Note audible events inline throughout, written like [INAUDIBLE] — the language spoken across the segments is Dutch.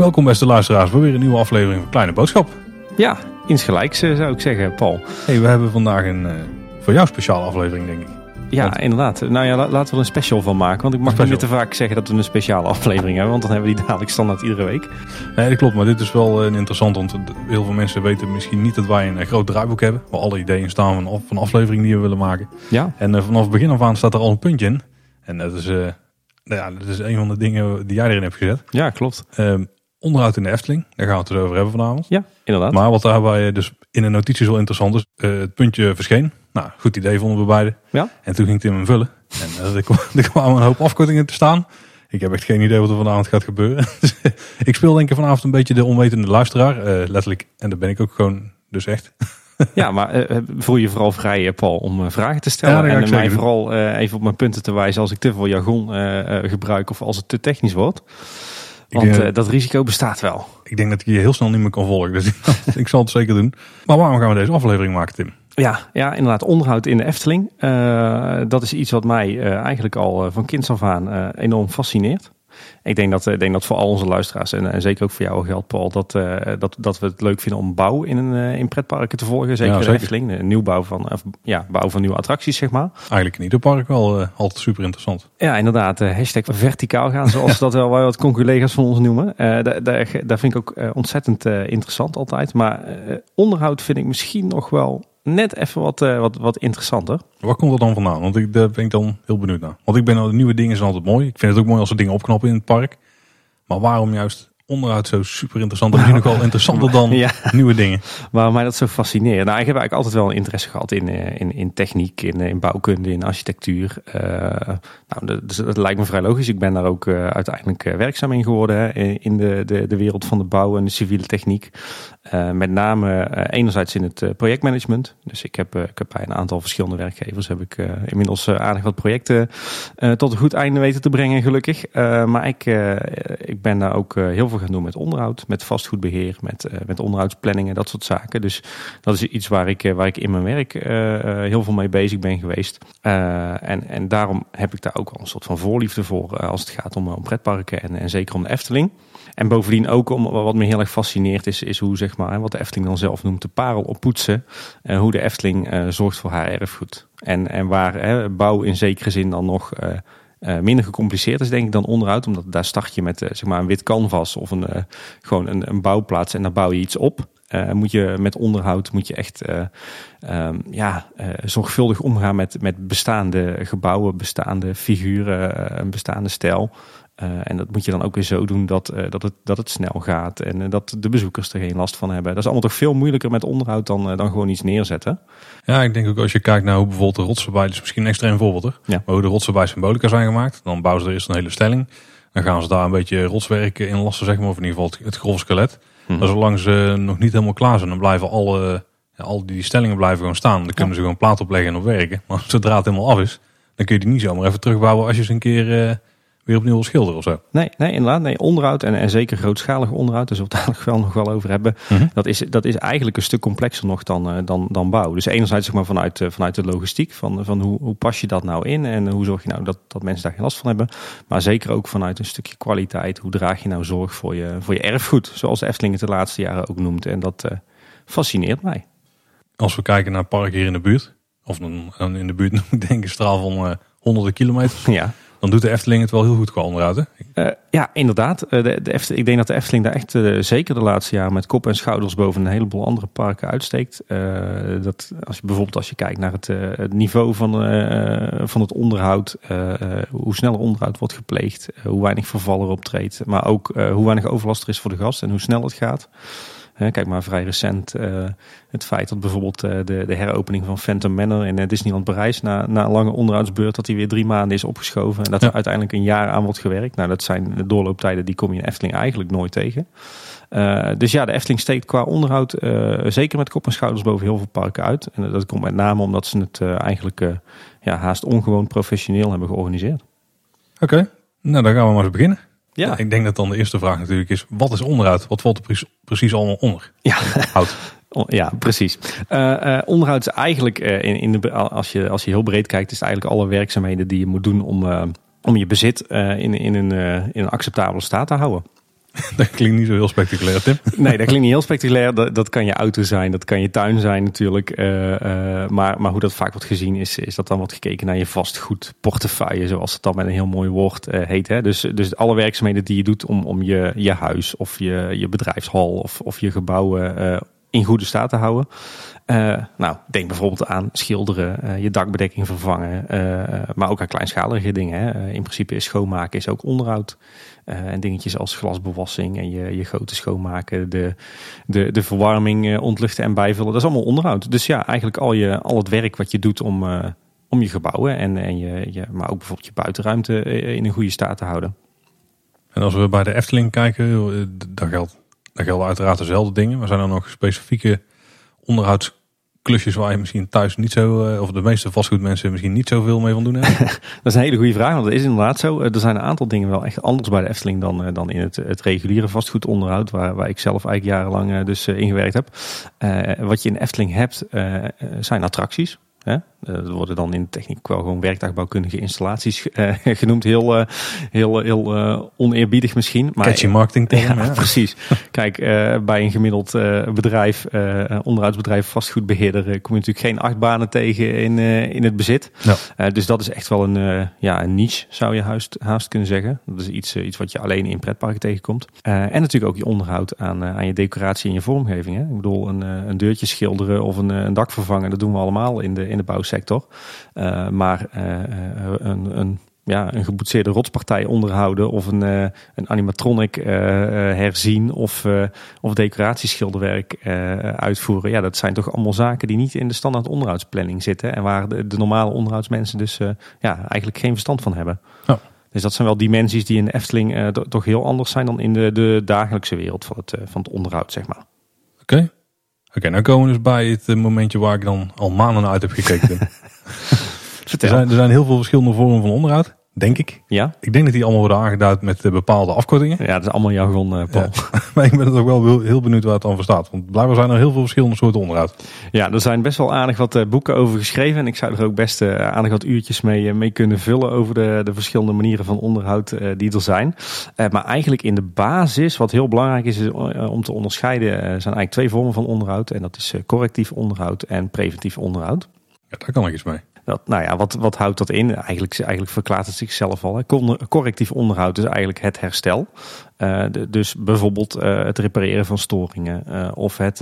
Welkom beste luisteraars voor weer een nieuwe aflevering van Kleine Boodschap. Ja, insgelijks eh, zou ik zeggen, Paul. Hey, we hebben vandaag een uh, voor jou speciale aflevering, denk ik. Ja, Want- inderdaad. Nou ja, la- laten we er een special van maken. Want ik mag niet te vaak zeggen dat we een speciale aflevering hebben. Want dan hebben we die dadelijk standaard iedere week. Nee, dat klopt, maar dit is wel een interessant, want heel veel mensen weten misschien niet dat wij een eh, groot draaiboek hebben. Waar alle ideeën staan van, af- van afleveringen die we willen maken. Ja, En eh, vanaf het begin af aan staat er al een puntje in. En dat is, nou ja, dat is een van de dingen die jij erin hebt gezet. ja klopt. Ehm, onderhoud in de Efteling, daar gaan we het dus over hebben vanavond. Ja, inderdaad. Maar wat daarbij dus in de notities wel interessant is, het puntje verscheen. Nou, goed idee vonden we beide. Ja. En toen ging Tim hem vullen. En eh, er, kwam- [LAUGHS] er kwamen een hoop afkortingen te staan. Ik heb echt geen idee wat er vanavond gaat gebeuren. Dus, [LAUGHS] ik speel denk ik vanavond een beetje de onwetende luisteraar. eh, letterlijk. En dat ben ik ook gewoon dus echt. [LAUGHS] Ja, maar eh, voel je vooral vrij, Paul, om vragen te stellen. Ja, en mij doen. vooral even op mijn punten te wijzen als ik te veel jargon gebruik of als het te technisch wordt. Want denk, dat risico bestaat wel. ik denk dat ik je heel snel niet meer kan volgen. Dus ik zal het zeker doen. Maar waarom gaan we deze aflevering maken, Tim? Ja, ja, inderdaad. Onderhoud in de Efteling. Eh, dat is iets wat mij eh, eigenlijk al eh, van kinds af aan enorm fascineert. Ik denk dat, ik denk dat voor al onze luisteraars en, en zeker ook voor jou geldt, Paul, dat, dat, dat we het leuk vinden om bouw in, een, in pretparken te volgen. Zeker Ja, in de. Efteling. De nieuwbouw van, of, ja, bouw van nieuwe attracties, zeg maar. Eigenlijk in ieder park wel altijd super interessant. Ja, inderdaad. hashtag verticaal gaan, zoals [LAUGHS] dat wel wat conculega's van ons noemen. Daar, daar, vind ik ook ontzettend interessant altijd. Maar onderhoud vind ik misschien nog wel net even wat, eh, wat, wat interessanter. Waar komt dat dan vandaan? Want ik, daar ben ik dan heel benieuwd naar. Want ik ben de nieuwe dingen zijn altijd mooi. Ik vind het ook mooi als er dingen opknappen in het park. Maar waarom juist onderhoud zo super interessant? Dat is nog wel [LAUGHS] interessanter dan Ja. nieuwe dingen. Waarom mij dat zo fascineert? Nou, ik heb eigenlijk altijd wel een interesse gehad in, eh, in, in techniek, in, eh, in bouwkunde, in architectuur. Eh, nou, dat, dus dat lijkt me vrij logisch. Ik ben daar ook uiteindelijk werkzaam in geworden hè, in de, de, de wereld van de bouw en de civiele techniek. Met name enerzijds in het projectmanagement. Dus ik heb, ik heb bij een aantal verschillende werkgevers heb ik inmiddels aardig wat projecten tot een goed einde weten te brengen, gelukkig. Maar ik, ik ben daar ook heel veel gaan doen met onderhoud, met vastgoedbeheer, met, eh, met onderhoudsplanningen, dat soort zaken. Dus dat is iets waar ik, eh, waar ik in mijn werk eh, heel veel mee bezig ben geweest. En, en daarom heb ik daar ook wel een soort van voorliefde voor als het gaat om, om pretparken en, en zeker om de Efteling. En bovendien ook om wat me heel erg fascineert is, is hoe zeg maar, wat de Efteling dan zelf noemt, de parel op poetsen. En hoe de Efteling zorgt voor haar erfgoed. En, en waar bouw in zekere zin dan nog eh, minder gecompliceerd is, denk ik, dan onderhoud. Omdat daar start je met eh, zeg maar een wit canvas of een, eh, gewoon een, een bouwplaats en daar bouw je iets op. Moet je met onderhoud moet je echt eh, ehm, ja, zorgvuldig omgaan met, met bestaande gebouwen, bestaande figuren, een bestaande stijl. Eh, en dat moet je dan ook weer zo doen dat, eh, dat, het, dat het snel gaat en eh, dat de bezoekers er geen last van hebben. Dat is allemaal toch veel moeilijker met onderhoud dan, dan gewoon iets neerzetten. Ja, ik denk ook als je kijkt naar hoe bijvoorbeeld de rotsen bij, dat is misschien een extreem voorbeeld. Ja. Maar hoe de rotsen bij Symbolica zijn gemaakt. Dan bouwen ze er eerst een hele stelling. Dan gaan ze daar een beetje rotswerk in lassen, zeg maar. Of in ieder geval het, het grove skelet. Mhm. Maar zolang ze nog niet helemaal klaar zijn, dan blijven alle, ja, al die stellingen blijven gewoon staan. Dan kunnen ze gewoon plaat opleggen en op werken. Maar [LAUGHS] zodra het helemaal af is, dan kun je die niet zomaar even terugbouwen als je ze een keer weer opnieuw wil schilderen of zo. Nee, nee, inderdaad. Nee, onderhoud en, en zeker grootschalig onderhoud, zullen we het dadelijk wel nog wel over hebben. Mhm. Dat, is, dat is eigenlijk een stuk complexer nog dan, eh, dan, dan bouw. Dus enerzijds zeg maar, vanuit, eh, vanuit de logistiek, van, van hoe, hoe pas je dat nou in en hoe zorg je nou dat, dat mensen daar geen last van hebben. Maar zeker ook vanuit een stukje kwaliteit. Hoe draag je nou zorg voor je, voor je erfgoed, zoals de Efteling het de laatste jaren ook noemt. En dat eh, fascineert mij. Als we kijken naar parken hier in de buurt, of in de buurt [LAUGHS] noem ik denk een straal van honderden kilometer, Ja. Dan doet de Efteling het wel heel goed qua onderhoud. Eh, ja, inderdaad. Eh, de, de ik denk dat de Efteling daar echt eh, zeker de laatste jaren met kop en schouders boven een heleboel andere parken uitsteekt. Dat als je bijvoorbeeld als je kijkt naar het, niveau van, van het onderhoud, hoe snel er onderhoud wordt gepleegd, hoe weinig verval erop treedt, maar ook hoe weinig overlast er is voor de gast en hoe snel het gaat. Kijk maar vrij recent eh, het feit dat bijvoorbeeld eh, de, de heropening van Phantom Manor in eh, Disneyland Parijs na, na een lange onderhoudsbeurt dat die weer drie maanden is opgeschoven en dat Ja. er uiteindelijk een jaar aan wordt gewerkt. Nou, dat zijn de doorlooptijden die kom je in Efteling eigenlijk nooit tegen. Dus ja, de Efteling steekt qua onderhoud zeker met kop en schouders boven heel veel parken uit. En dat komt met name omdat ze het eigenlijk ja, haast ongewoon professioneel hebben georganiseerd. Oké, nou dan gaan we maar eens beginnen. Ja, Ik denk dat dan de eerste vraag natuurlijk is, wat is onderhoud? Wat valt er precies, precies allemaal onder? ja. Hout. [LAUGHS] Ja, precies. Uh, onderhoud is eigenlijk, in, in de, als, je, als je heel breed kijkt, is het eigenlijk alle werkzaamheden die je moet doen om, om je bezit in, in, een, in een acceptabele staat te houden. [LAUGHS] Dat klinkt niet zo heel spectaculair, Tim. Nee, dat klinkt niet heel spectaculair. Dat, dat kan je auto zijn, dat kan je tuin zijn natuurlijk. maar, maar hoe dat vaak wordt gezien is, is dat dan wordt gekeken naar je vastgoedportefeuille, zoals het dan met een heel mooi woord heet. Hè? Dus, dus alle werkzaamheden die je doet om, om je, je huis of je, je bedrijfshal of, of je gebouwen in goede staat te houden. Nou, denk bijvoorbeeld aan schilderen, je dakbedekking vervangen, maar ook aan kleinschalige dingen. Hè. in principe is schoonmaken is ook onderhoud. En dingetjes als glasbewassing en je, je goten schoonmaken, de, de, de verwarming ontluchten en bijvullen. Dat is allemaal onderhoud. Dus ja, eigenlijk al, je, al het werk wat je doet om, om je gebouwen en, en je, je, maar ook bijvoorbeeld je buitenruimte in een goede staat te houden. En als we bij de Efteling kijken, dat geldt daar gelden uiteraard dezelfde dingen. Maar zijn er nog specifieke onderhoudsklusjes waar je misschien thuis niet zo, eh, of de meeste vastgoedmensen misschien niet zoveel mee van doen hebben? [LAUGHS] dat is een hele goede vraag, want dat is inderdaad zo. Er zijn een aantal dingen wel echt anders bij de Efteling dan, eh, dan in het, het reguliere vastgoedonderhoud, waar, waar ik zelf eigenlijk jarenlang eh, dus ingewerkt heb. wat je in Efteling hebt, zijn attracties. Hè? Dat eh, worden dan in de techniek wel gewoon werktuigbouwkundige installaties uh, [LAUGHS] genoemd. Heel, uh, heel, heel uh, oneerbiedig misschien. Maar, Catchy marketing term, ja, [LAUGHS] Precies. Kijk, bij een gemiddeld bedrijf, onderhoudsbedrijf, vastgoedbeheerder, kom je natuurlijk geen achtbanen tegen in, in het bezit. Ja. dus dat is echt wel een, ja, een niche, zou je haast, haast kunnen zeggen. Dat is iets, iets wat je alleen in pretparken tegenkomt. en natuurlijk ook je onderhoud aan, aan je decoratie en je vormgeving. Hè? Ik bedoel, een, een deurtje schilderen of een, een dak vervangen, dat doen we allemaal in de, in de bouw sector. Uh, maar uh, een, een, ja, een geboetseerde rotspartij onderhouden of een, uh, een animatronic herzien of, of decoratieschilderwerk uitvoeren. Ja, dat zijn toch allemaal zaken die niet in de standaard onderhoudsplanning zitten en waar de, de normale onderhoudsmensen dus ja, eigenlijk geen verstand van hebben. Oh. Dus dat zijn wel dimensies die in de Efteling toch heel anders zijn dan in de, de dagelijkse wereld van het, van het onderhoud, zeg maar. Oké. Oké, nou komen we dus bij het eh, momentje waar ik dan al maanden uit heb gekeken. [LAUGHS] er, zijn, er zijn heel veel verschillende vormen van onderhoud denk ik. Ja? Ik denk dat die allemaal worden aangeduid met eh, bepaalde afkortingen. Ja, dat is allemaal jargon, uh, Paul. [LAUGHS] maar ik ben er ook wel heel benieuwd waar het dan voor staat. Want blijkbaar zijn er heel veel verschillende soorten onderhoud. Ja, er zijn best wel aardig wat uh, boeken over geschreven. En ik zou er ook best aardig wat uurtjes mee, mee kunnen vullen over de, de verschillende manieren van onderhoud die er zijn. maar eigenlijk in de basis, wat heel belangrijk is, is om te onderscheiden, zijn eigenlijk twee vormen van onderhoud. En dat is correctief onderhoud en preventief onderhoud. Ja, daar kan ik iets mee. Dat, nou ja, wat, wat houdt dat in? Eigenlijk, eigenlijk verklaart het zichzelf al. Hè. Correctief onderhoud is eigenlijk het herstel. Uh, de, dus bijvoorbeeld uh, het repareren van storingen. Uh, of het,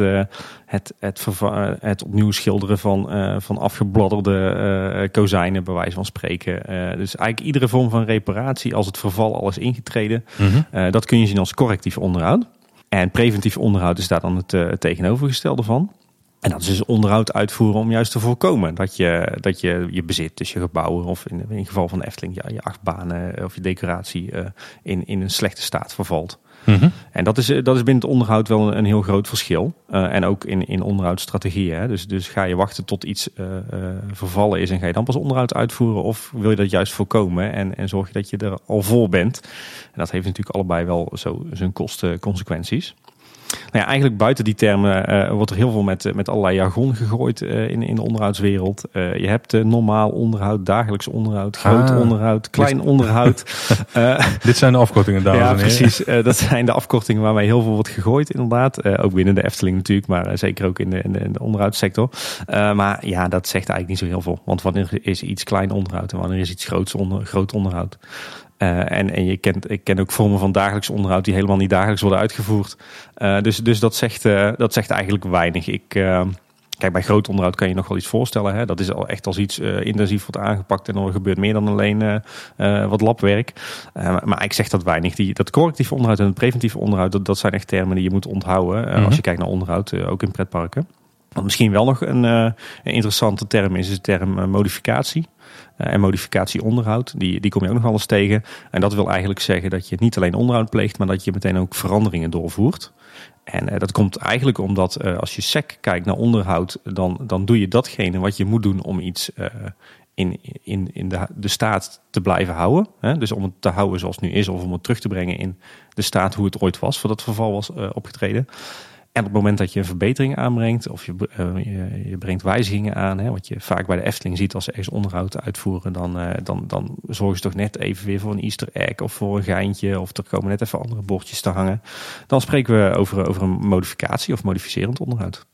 het, het, het opnieuw schilderen van, van afgebladderde kozijnen, bij wijze van spreken. dus eigenlijk iedere vorm van reparatie, als het verval al is ingetreden, mm -hmm. dat kun je zien als correctief onderhoud. En preventief onderhoud is daar dan het, het tegenovergestelde van. En dat is dus onderhoud uitvoeren om juist te voorkomen dat je dat je, je bezit, dus je gebouwen of in, in geval van de Efteling ja, je achtbanen of je decoratie uh, in, in een slechte staat vervalt. Mm En dat is, eh, dat is binnen het onderhoud wel een, een heel groot verschil. Uh, en ook in, in onderhoudsstrategieën. Hè. Dus, dus ga je wachten tot iets uh, vervallen is en ga je dan pas onderhoud uitvoeren? Of wil je dat juist voorkomen en, en zorg je dat je er al voor bent? En dat heeft natuurlijk allebei wel zo zijn kosten consequenties. Nou ja, eigenlijk buiten die termen uh, wordt er heel veel met, met allerlei jargon gegooid uh, in, in de onderhoudswereld. Uh, je hebt normaal onderhoud, dagelijks onderhoud, groot ah, onderhoud, klein onderhoud. [LAUGHS] dit zijn de afkortingen, dames ja, en heren. precies. dat zijn de afkortingen waarmee heel veel wordt gegooid, inderdaad. ook binnen de Efteling natuurlijk, maar zeker ook in de, in de, in de onderhoudssector. maar ja, dat zegt eigenlijk niet zo heel veel. Want wanneer is iets klein onderhoud en wanneer is iets groots onder, groot onderhoud? Uh, en, en je kent, ik ken ook vormen van dagelijks onderhoud die helemaal niet dagelijks worden uitgevoerd. Uh, dus dus dat, zegt, uh, dat zegt eigenlijk weinig. Ik, kijk, bij groot onderhoud kan je nog wel iets voorstellen. Hè? Dat is al echt als iets intensief wordt aangepakt en er gebeurt meer dan alleen wat labwerk. maar ik zeg dat weinig. Die, dat correctief onderhoud en het preventief onderhoud, dat, dat zijn echt termen die je moet onthouden. Mm -hmm. Als je kijkt naar onderhoud, ook in pretparken. Wat misschien wel nog een, een interessante term is, is de term modificatie. Eh, en modificatieonderhoud. Die, die kom je ook nog eens tegen. En dat wil eigenlijk zeggen dat je niet alleen onderhoud pleegt, maar dat je meteen ook veranderingen doorvoert. En uh, dat komt eigenlijk omdat uh, als je SEC kijkt naar onderhoud, dan, dan doe je datgene wat je moet doen om iets in, in, in de, de staat te blijven houden. Dus om het te houden zoals het nu is, of om het terug te brengen in de staat hoe het ooit was, voordat het verval was opgetreden. Op het moment dat je een verbetering aanbrengt of je, je, je, brengt wijzigingen aan, hè, wat je vaak bij de Efteling ziet als ze ergens onderhoud uitvoeren, dan, dan, dan zorgen ze toch net even weer voor een easter egg of voor een geintje of er komen net even andere bordjes te hangen. Dan spreken we over, over een modificatie of modificerend onderhoud.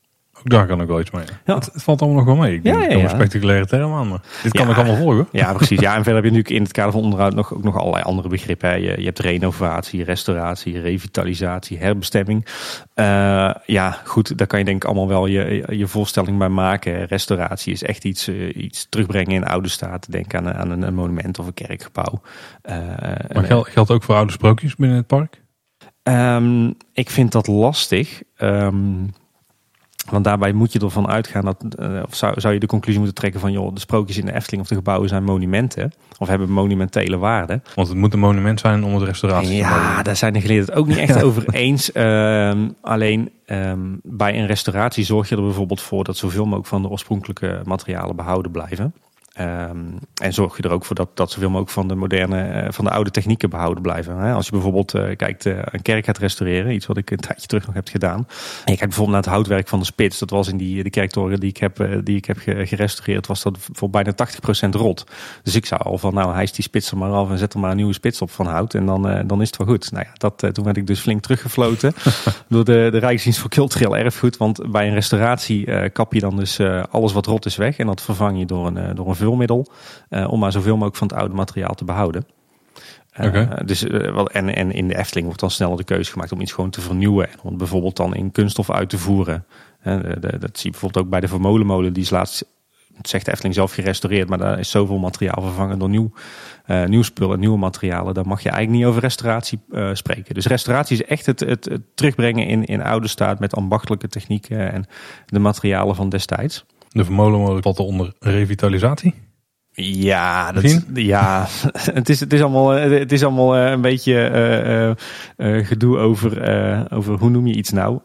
Daar kan ik wel iets mee. Ja. Het, valt allemaal nog wel mee. Ik denk ja, ja, een spectaculaire term aan, maar dit kan ik allemaal volgen. Ja, precies. Ja, [LAUGHS] en verder heb je natuurlijk in het kader van onderhoud nog, ook nog allerlei andere begrippen. Je, je hebt renovatie, restauratie, revitalisatie, herbestemming. Uh, ja, goed, daar kan je denk ik allemaal wel je, je voorstelling bij maken. Restauratie is echt iets, uh, iets terugbrengen in oude staat. Denk aan, aan een, monument of een kerkgebouw. Uh, maar geldt, geldt ook voor oude sprookjes binnen het park? Um, ik vind dat lastig. Um, want daarbij moet je ervan uitgaan dat, uh, of zou, zou je de conclusie moeten trekken van, joh, de sprookjes in de Efteling of de gebouwen zijn monumenten. Of hebben monumentele waarde. Want het moet een monument zijn om het restauratie ja, te Ja, daar zijn de geleerden het ook niet echt over [LAUGHS] eens. Uh, alleen um, bij een restauratie zorg je er bijvoorbeeld voor dat zoveel mogelijk van de oorspronkelijke materialen behouden blijven. Um, en zorg je er ook voor dat, dat zoveel mogelijk van de moderne, eh, van de oude technieken behouden blijven. Als je bijvoorbeeld uh, kijkt, uh, een kerk gaat restaureren, iets wat ik een tijdje terug nog heb gedaan. En je kijkt bijvoorbeeld naar het houtwerk van de spits. Dat was in die de kerktoren die ik heb, die ik heb gerestaureerd, was dat voor bijna 80% rot. Dus ik zou al van, nou, hij is die spits er maar af en zet er maar een nieuwe spits op van hout. En dan, dan is het wel goed. Nou ja, dat, toen werd ik dus flink teruggefloten [LAUGHS] door de, de Rijksdienst voor Cultureel Erfgoed. Want bij een restauratie kap je dan dus alles wat rot is weg en dat vervang je door een, door een Uh, om maar zoveel mogelijk van het oude materiaal te behouden. Uh, dus, uh, en, en in de Efteling wordt dan sneller de keuze gemaakt om iets gewoon te vernieuwen. En om het bijvoorbeeld dan in kunststof uit te voeren. Uh, de, de, dat zie je bijvoorbeeld ook bij de Vermolenmolen. Die is laatst, zegt de Efteling zelf, gerestaureerd. Maar daar is zoveel materiaal vervangen door nieuw, nieuw spul en nieuwe materialen. Daar mag je eigenlijk niet over restauratie spreken. Dus restauratie is echt het, het, het, terugbrengen in, in oude staat met ambachtelijke technieken en de materialen van destijds. De vermolenmolen valt onder revitalisatie? Ja, dat, ja [LAUGHS] het, is, het, is allemaal, eh, het is allemaal eh, een beetje uh, uh, gedoe over, over hoe noem je iets nou.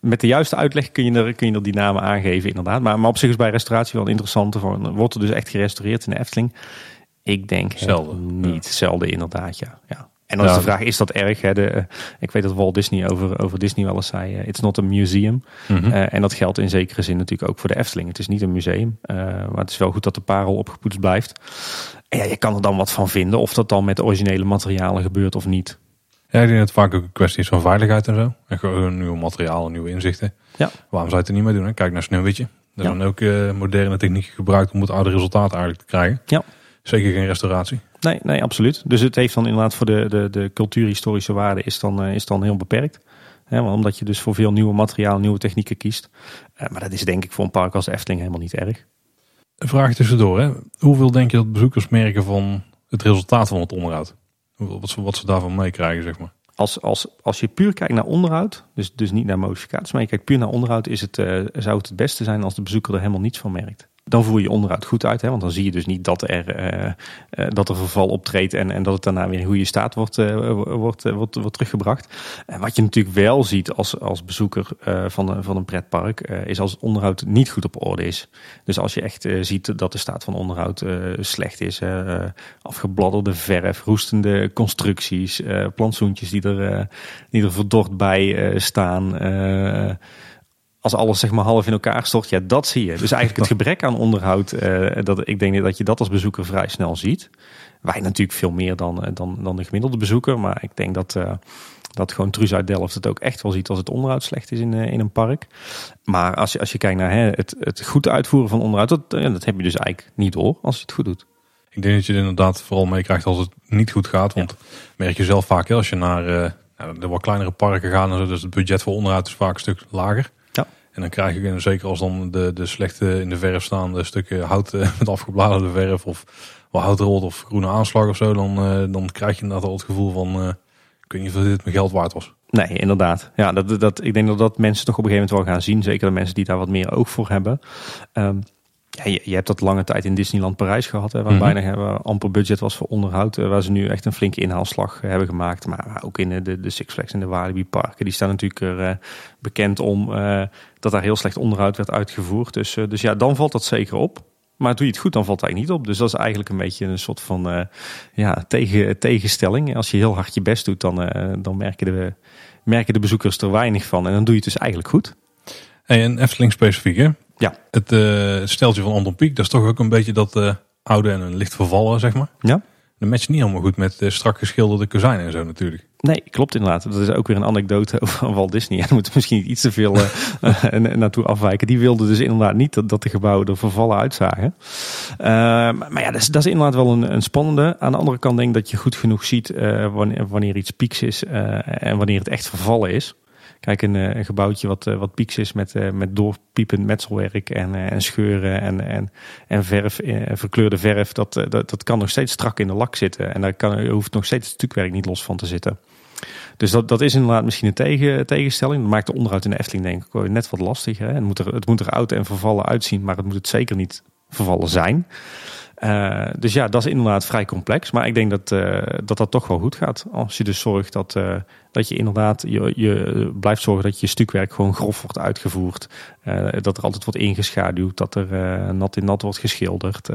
met de juiste uitleg kun je, er, kun je er die namen aangeven, inderdaad. Maar, maar op zich is bij restauratie wel interessant. Van, wordt er dus echt gerestaureerd in de Efteling? Ik denk zelden. niet. Zelden inderdaad, ja. ja. En dan is de vraag, is dat erg? Hè? De, eh, ik weet dat Walt Disney over, over Disney wel eens zei, uh, it's not a museum. Mhm. Eh, en dat geldt in zekere zin natuurlijk ook voor de Efteling. Het is niet een museum, maar het is wel goed dat de parel opgepoetst blijft. En ja, je kan er dan wat van vinden, of dat dan met originele materialen gebeurt of niet. Ja, ik denk dat het vaak ook een kwestie is van veiligheid en zo. En gewoon nieuwe materialen, nieuwe inzichten. Ja. Waarom zou je het er niet mee doen? Hè? Kijk naar Sneeuwwitje. Er zijn ook moderne technieken gebruikt om het oude resultaat eigenlijk te krijgen. Ja. Zeker geen restauratie. Nee, nee, absoluut. Dus het heeft dan inderdaad voor de, de, de cultuurhistorische waarde is dan, uh, is dan heel beperkt. He, omdat je dus voor veel nieuwe materiaal, nieuwe technieken kiest. Uh, maar dat is denk ik voor een park als Efteling helemaal niet erg. Een vraag tussendoor. Hè? Hoeveel denk je dat bezoekers merken van het resultaat van het onderhoud? Wat ze, wat ze daarvan meekrijgen, zeg maar. Als, als, als je puur kijkt naar onderhoud, dus, dus niet naar modificaties, maar je kijkt puur naar onderhoud, is het, uh, zou het het beste zijn als de bezoeker er helemaal niets van merkt dan voer je onderhoud goed uit. Hè? Want dan zie je dus niet dat er, uh, uh, dat er verval optreedt en, en dat het daarna weer in goede staat wordt, uh, wordt, wordt, wordt teruggebracht. En wat je natuurlijk wel ziet als, als bezoeker van, een, van een pretpark, is als het onderhoud niet goed op orde is. Dus als je echt ziet dat de staat van onderhoud slecht is, afgebladderde verf, roestende constructies, plantsoentjes die er, die er verdord bij staan als alles zeg maar half in elkaar stort, ja, dat zie je. Dus eigenlijk het gebrek aan onderhoud, uh, dat, ik denk dat je dat als bezoeker vrij snel ziet. Wij natuurlijk veel meer dan, eh, dan, dan de gemiddelde bezoeker, maar ik denk dat, uh, dat gewoon Truus uit Delft het ook echt wel ziet als het onderhoud slecht is in, uh, in een park. Maar als je, als je kijkt naar hè, het, het goed uitvoeren van onderhoud, dat, dat heb je dus eigenlijk niet door als je het goed doet. Ik denk dat je het inderdaad vooral meekrijgt als het niet goed gaat. Want merk je zelf vaak als je naar de wat kleinere parken gaat, dan dus het budget voor onderhoud is vaak een stuk lager. En dan krijg je, zeker als dan de, de slechte in de verf staande stukken hout eh, [LAUGHS] met afgebladerde verf of wel houtrood of groene aanslag of zo, dan, eh, dan krijg je inderdaad al het gevoel van, ik weet niet dit mijn geld waard was. Nee, inderdaad. Ja, dat, dat, ik denk dat dat mensen toch op een gegeven moment wel gaan zien. Zeker de mensen die daar wat meer oog voor hebben. Um, ja, je, je, hebt dat lange tijd in Disneyland Parijs gehad, hè, waar mm bijna amper budget was voor onderhoud. Eh, waar ze nu echt een flinke inhaalslag hebben gemaakt. Maar ook in de, de Six Flags en de Walibi parken. Die staan natuurlijk er bekend om dat daar heel slecht onderhoud werd uitgevoerd. Dus, dus ja, dan valt dat zeker op. Maar doe je het goed, dan valt hij niet op. Dus dat is eigenlijk een beetje een soort van ja, tegen, tegenstelling. Als je heel hard je best doet, dan, dan merken de merken de bezoekers er weinig van. En dan doe je het dus eigenlijk goed. Hey, en Efteling specifiek hè? Ja. Het uh, steltje van Anton Pieck, dat is toch ook een beetje dat uh, oude en een licht vervallen, zeg maar. Ja. Dat matcht niet helemaal goed met uh, strak geschilderde kozijnen en zo natuurlijk. Nee, klopt inderdaad. Dat is ook weer een anecdote [LAUGHS] over Walt Disney. En daar moeten misschien niet iets te veel [LAUGHS] uh, naartoe afwijken. Die wilde dus inderdaad niet dat, dat de gebouwen er vervallen uitzagen. Uh, maar ja, dat is, dat is inderdaad wel een, een, spannende. Aan de andere kant denk ik dat je goed genoeg ziet wanneer, wanneer iets pieks is en wanneer het echt vervallen is. Kijk, een, een gebouwtje wat, wat pieks is met, met doorpiepend metselwerk en, en scheuren en, en, en verf, verkleurde verf. Dat, dat, dat kan nog steeds strak in de lak zitten. En daar kan, hoeft nog steeds het stukwerk niet los van te zitten. Dus dat, dat is inderdaad misschien een tegen, tegenstelling. Dat maakt de onderhoud in de Efteling denk ik net wat lastiger. Hè? Het, moet er, het moet er oud en vervallen uitzien, maar het moet het zeker niet vervallen zijn. Dus ja, dat is inderdaad vrij complex. Maar ik denk dat dat, dat toch wel goed gaat. Als je dus zorgt dat, dat je inderdaad je, je blijft zorgen dat je stukwerk gewoon grof wordt uitgevoerd. dat er altijd wordt ingeschaduwd, dat er nat in nat wordt geschilderd.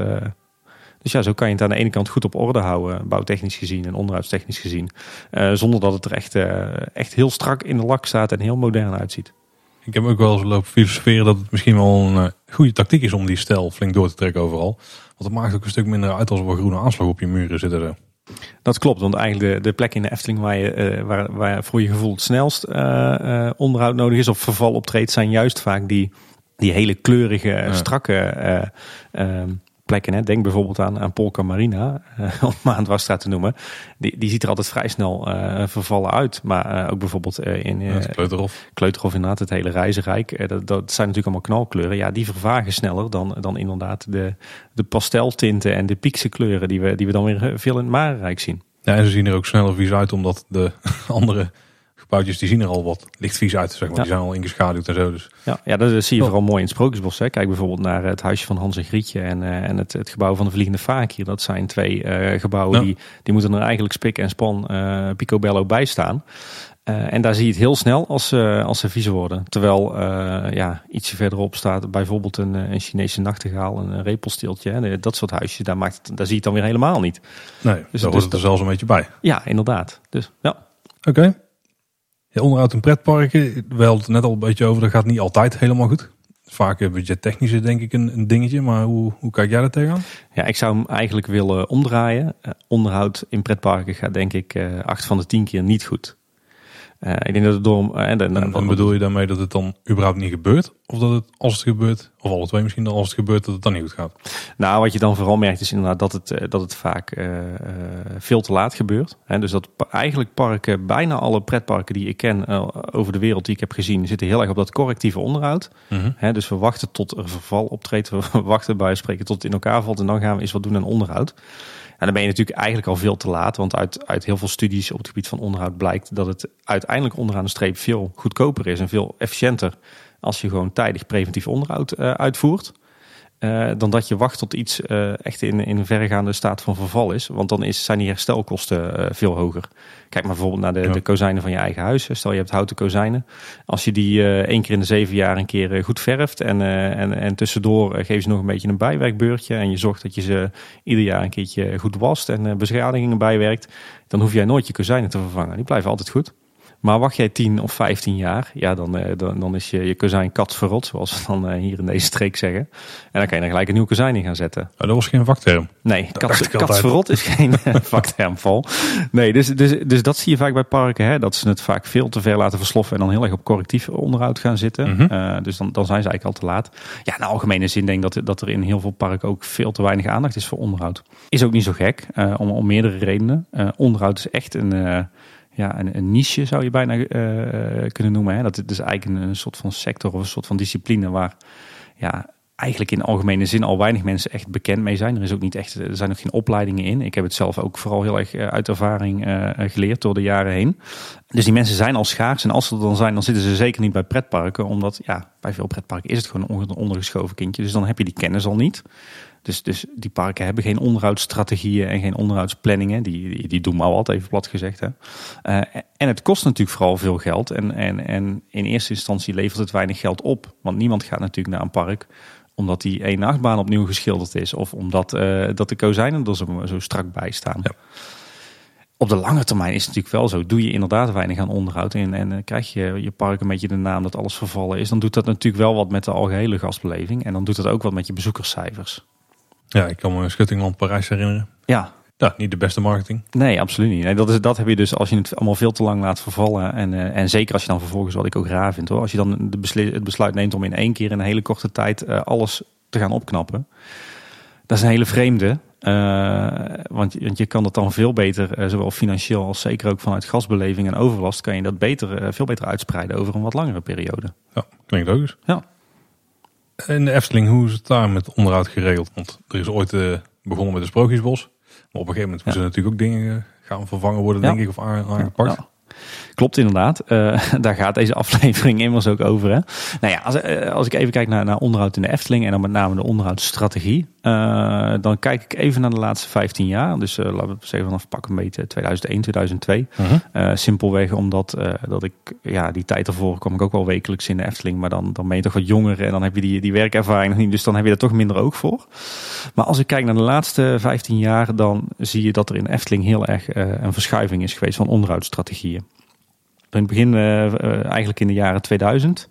Dus ja, zo kan je het aan de ene kant goed op orde houden, bouwtechnisch gezien en onderhoudstechnisch gezien. Zonder dat het er echt, echt heel strak in de lak staat en heel modern uitziet. Ik heb ook wel eens lopen filosoferen dat het misschien wel een goede tactiek is om die stijl flink door te trekken overal. Want het maakt ook een stuk minder uit als er een groene aanslag op je muren zitten. Dat klopt, want eigenlijk de, de plek in de Efteling waar, je, waar, waar voor je gevoel het snelst onderhoud nodig is of verval optreedt, zijn juist vaak die, die hele kleurige, strakke plekken. Hè. Denk bijvoorbeeld aan, aan Polka Marina, uh, [LAUGHS] om maar een dwarsstraat te noemen. Die, die ziet er altijd vrij snel uh, vervallen uit. Maar uh, ook bijvoorbeeld in ja, Kleuterhof. Kleuterhof inderdaad, het hele reizenrijk. dat, dat zijn natuurlijk allemaal knalkleuren. Ja, die vervagen sneller dan, dan inderdaad de, de pasteltinten en de piekse kleuren die we, die we dan weer veel in het Marenrijk zien. Ja, en ze zien er ook sneller vies uit omdat de [LAUGHS] andere gebouwtjes die zien er al wat licht vies uit. Zeg maar. Ja. Die zijn al ingeschaduwd en zo. Dus. Ja, ja, dat zie je vooral mooi in het Sprookjesbos. Hè. Kijk bijvoorbeeld naar het huisje van Hans en Grietje en, uh, en het, het gebouw van de Vliegende Vaak hier. Dat zijn twee uh, gebouwen Ja. die, die moeten er eigenlijk spik en span uh, picobello bij staan. Uh, en daar zie je het heel snel als, uh, als ze vies worden. Terwijl uh, ja, ietsje verderop staat bijvoorbeeld een, een Chinese nachtegaal, een repelsteeltje. Hè, dat soort huisjes, daar, maakt het, daar zie je het dan weer helemaal niet. Nee, Dus- daar dus hoort het er zelfs een beetje bij. Ja, inderdaad. Dus ja, Oké. Onderhoud in pretparken, we hadden het net al een beetje over, dat gaat niet altijd helemaal goed. Vaak eh, budgettechnisch is denk ik een, dingetje, maar hoe, hoe kijk jij daar tegenaan? Ja, ik zou hem eigenlijk willen omdraaien. Uh, onderhoud in pretparken gaat denk ik uh, acht van de tien keer niet goed. Uh, ik denk dat het door... Uh, en, En, en bedoel je daarmee dat het dan überhaupt niet gebeurt? Of dat het als het gebeurt, of alle twee misschien, dan als het gebeurt, dat het dan niet goed gaat? Nou, wat je dan vooral merkt is inderdaad dat het, uh, dat het vaak uh, veel te laat gebeurt. Dus dat eigenlijk parken, bijna alle pretparken die ik ken over de wereld die ik heb gezien, zitten heel erg op dat correctieve onderhoud. Mhm. He, dus we wachten tot er verval optreedt, [LAUGHS] we wachten bij spreken tot het in elkaar valt en dan gaan we eens wat doen aan onderhoud. En dan ben je natuurlijk eigenlijk al veel te laat, want uit, uit heel veel studies op het gebied van onderhoud blijkt dat het uiteindelijk onderaan de streep veel goedkoper is en veel efficiënter als je gewoon tijdig preventief onderhoud uh, uitvoert. Uh, dan dat je wacht tot iets uh, echt in, in een verregaande staat van verval is. Want dan is, zijn die herstelkosten uh, veel hoger. Kijk maar bijvoorbeeld naar de, ja. de kozijnen van je eigen huis. Stel je hebt houten kozijnen. Als je die één keer in de zeven jaar een keer goed verft. En, en, en tussendoor geef je nog een beetje een bijwerkbeurtje. En je zorgt dat je ze ieder jaar een keertje goed wast. En beschadigingen bijwerkt. Dan hoef jij nooit je kozijnen te vervangen. Die blijven altijd goed. Maar wacht jij 10 of 15 jaar, ja, dan, dan, dan is je, je kozijn kat verrot, zoals we dan hier in deze streek zeggen. En dan kan je er gelijk een nieuw kozijn in gaan zetten. Oh, dat was geen vakterm. Nee, kat, kat verrot is geen [LAUGHS] vakterm vol. Nee, dus, dus, dus dat zie je vaak bij parken, hè, dat ze het vaak veel te ver laten versloffen en dan heel erg op correctief onderhoud gaan zitten. Mhm. Uh, dus dan, dan zijn ze eigenlijk al te laat. Ja, in de algemene zin denk ik dat, dat er in heel veel parken ook veel te weinig aandacht is voor onderhoud. Is ook niet zo gek, uh, om, om meerdere redenen. Uh, onderhoud is echt een ja, een, een, niche zou je bijna uh, kunnen noemen. Hè? Dat is eigenlijk een, soort van sector of een soort van discipline waar ja, eigenlijk in algemene zin al weinig mensen echt bekend mee zijn. Er, is ook niet echt, er zijn ook geen opleidingen in. Ik heb het zelf ook vooral heel erg uit ervaring geleerd door de jaren heen. Dus die mensen zijn al schaars. En als ze er dan zijn, dan zitten ze zeker niet bij pretparken. Omdat ja, bij veel pretparken is het gewoon een ondergeschoven kindje. Dus dan heb je die kennis al niet. Dus, dus die parken hebben geen onderhoudsstrategieën en geen onderhoudsplanningen. Die, die, die doen maar wat, even plat gezegd. Hè. Uh, en het kost natuurlijk vooral veel geld. En, en, en in eerste instantie levert het weinig geld op. Want niemand gaat natuurlijk naar een park omdat die één achtbaan opnieuw geschilderd is. Of omdat uh, dat de kozijnen er zo, zo strak bij staan. Ja. op de lange termijn is het natuurlijk wel zo. Doe je inderdaad weinig aan onderhoud en, en uh, krijg je je park een beetje de naam dat alles vervallen is, dan doet dat natuurlijk wel wat met de algehele gastbeleving. En dan doet dat ook wat met je bezoekerscijfers. Ja, ik kan me Schuttingland Parijs herinneren. Ja. Ja, niet de beste marketing. Nee, absoluut niet. Nee, dat, is, dat heb je dus als je het allemaal veel te lang laat vervallen. En, uh, en zeker als je dan vervolgens, wat ik ook raar vind hoor. Als je dan de besluit, het besluit neemt om in één keer in een hele korte tijd uh, alles te gaan opknappen. Dat is een hele vreemde. Uh, want, want, je kan dat dan veel beter, uh, zowel financieel als zeker ook vanuit gasbeleving en overlast, kan je dat beter, uh, veel beter uitspreiden over een wat langere periode. Ja, klinkt logisch. Ja. In de Efteling, hoe is het daar met onderhoud geregeld? Want er is ooit begonnen met de Sprookjesbos. Maar op een gegeven moment moeten ja. natuurlijk ook dingen gaan vervangen worden, ja. denk ik, of aangepakt. Ja. Klopt inderdaad. Uh, [LAUGHS] daar gaat deze aflevering immers ook over. Hè? Nou ja, als, als ik even kijk naar, naar onderhoud in de Efteling en dan met name de onderhoudsstrategie. Uh, dan kijk ik even naar de laatste 15 jaar. Dus laten we zeggen vanaf pak een beetje 2001, 2002. -huh. simpelweg omdat dat ik, ja, die tijd ervoor kwam ik ook wel wekelijks in de Efteling. Maar dan, dan ben je toch wat jonger en dan heb je die, die werkervaring nog niet. Dus dan heb je er toch minder oog voor. Maar als ik kijk naar de laatste 15 jaar, dan zie je dat er in Efteling heel erg een verschuiving is geweest van onderhoudsstrategieën. In het begin, eigenlijk in de jaren 2000,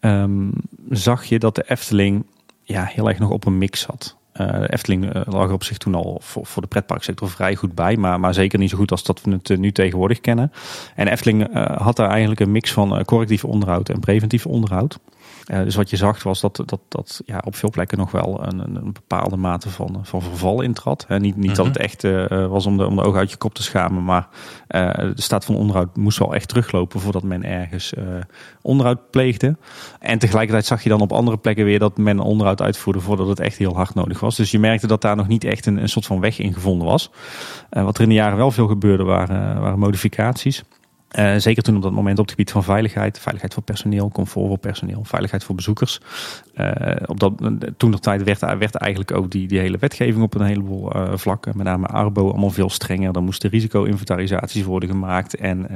um, zag je dat de Efteling ja, heel erg nog op een mix zat. De Efteling lag er op zich toen al voor, voor de pretparksector vrij goed bij, maar, maar zeker niet zo goed als dat we het nu tegenwoordig kennen. En Efteling had daar eigenlijk een mix van correctief onderhoud en preventief onderhoud. Uh, dus wat je zag was dat, dat, dat ja, op veel plekken nog wel een, een bepaalde mate van, van verval intrad. He, niet niet mm -hmm. dat het echt uh, was om de, om de ogen uit je kop te schamen, maar uh, de staat van onderhoud moest wel echt teruglopen voordat men ergens onderhoud pleegde. En tegelijkertijd zag je dan op andere plekken weer dat men onderhoud uitvoerde voordat het echt heel hard nodig was. Dus je merkte dat daar nog niet echt een, een soort van weg in gevonden was. wat er in de jaren wel veel gebeurde waren, waren modificaties. Uh, zeker toen op dat moment op het gebied van veiligheid, veiligheid voor personeel, comfort voor personeel, veiligheid voor bezoekers. Uh, op dat, toen nog tijd werd, werd eigenlijk ook die, die hele wetgeving op een heleboel uh, vlakken, met name Arbo, allemaal veel strenger. Dan moesten risico-inventarisaties worden gemaakt en,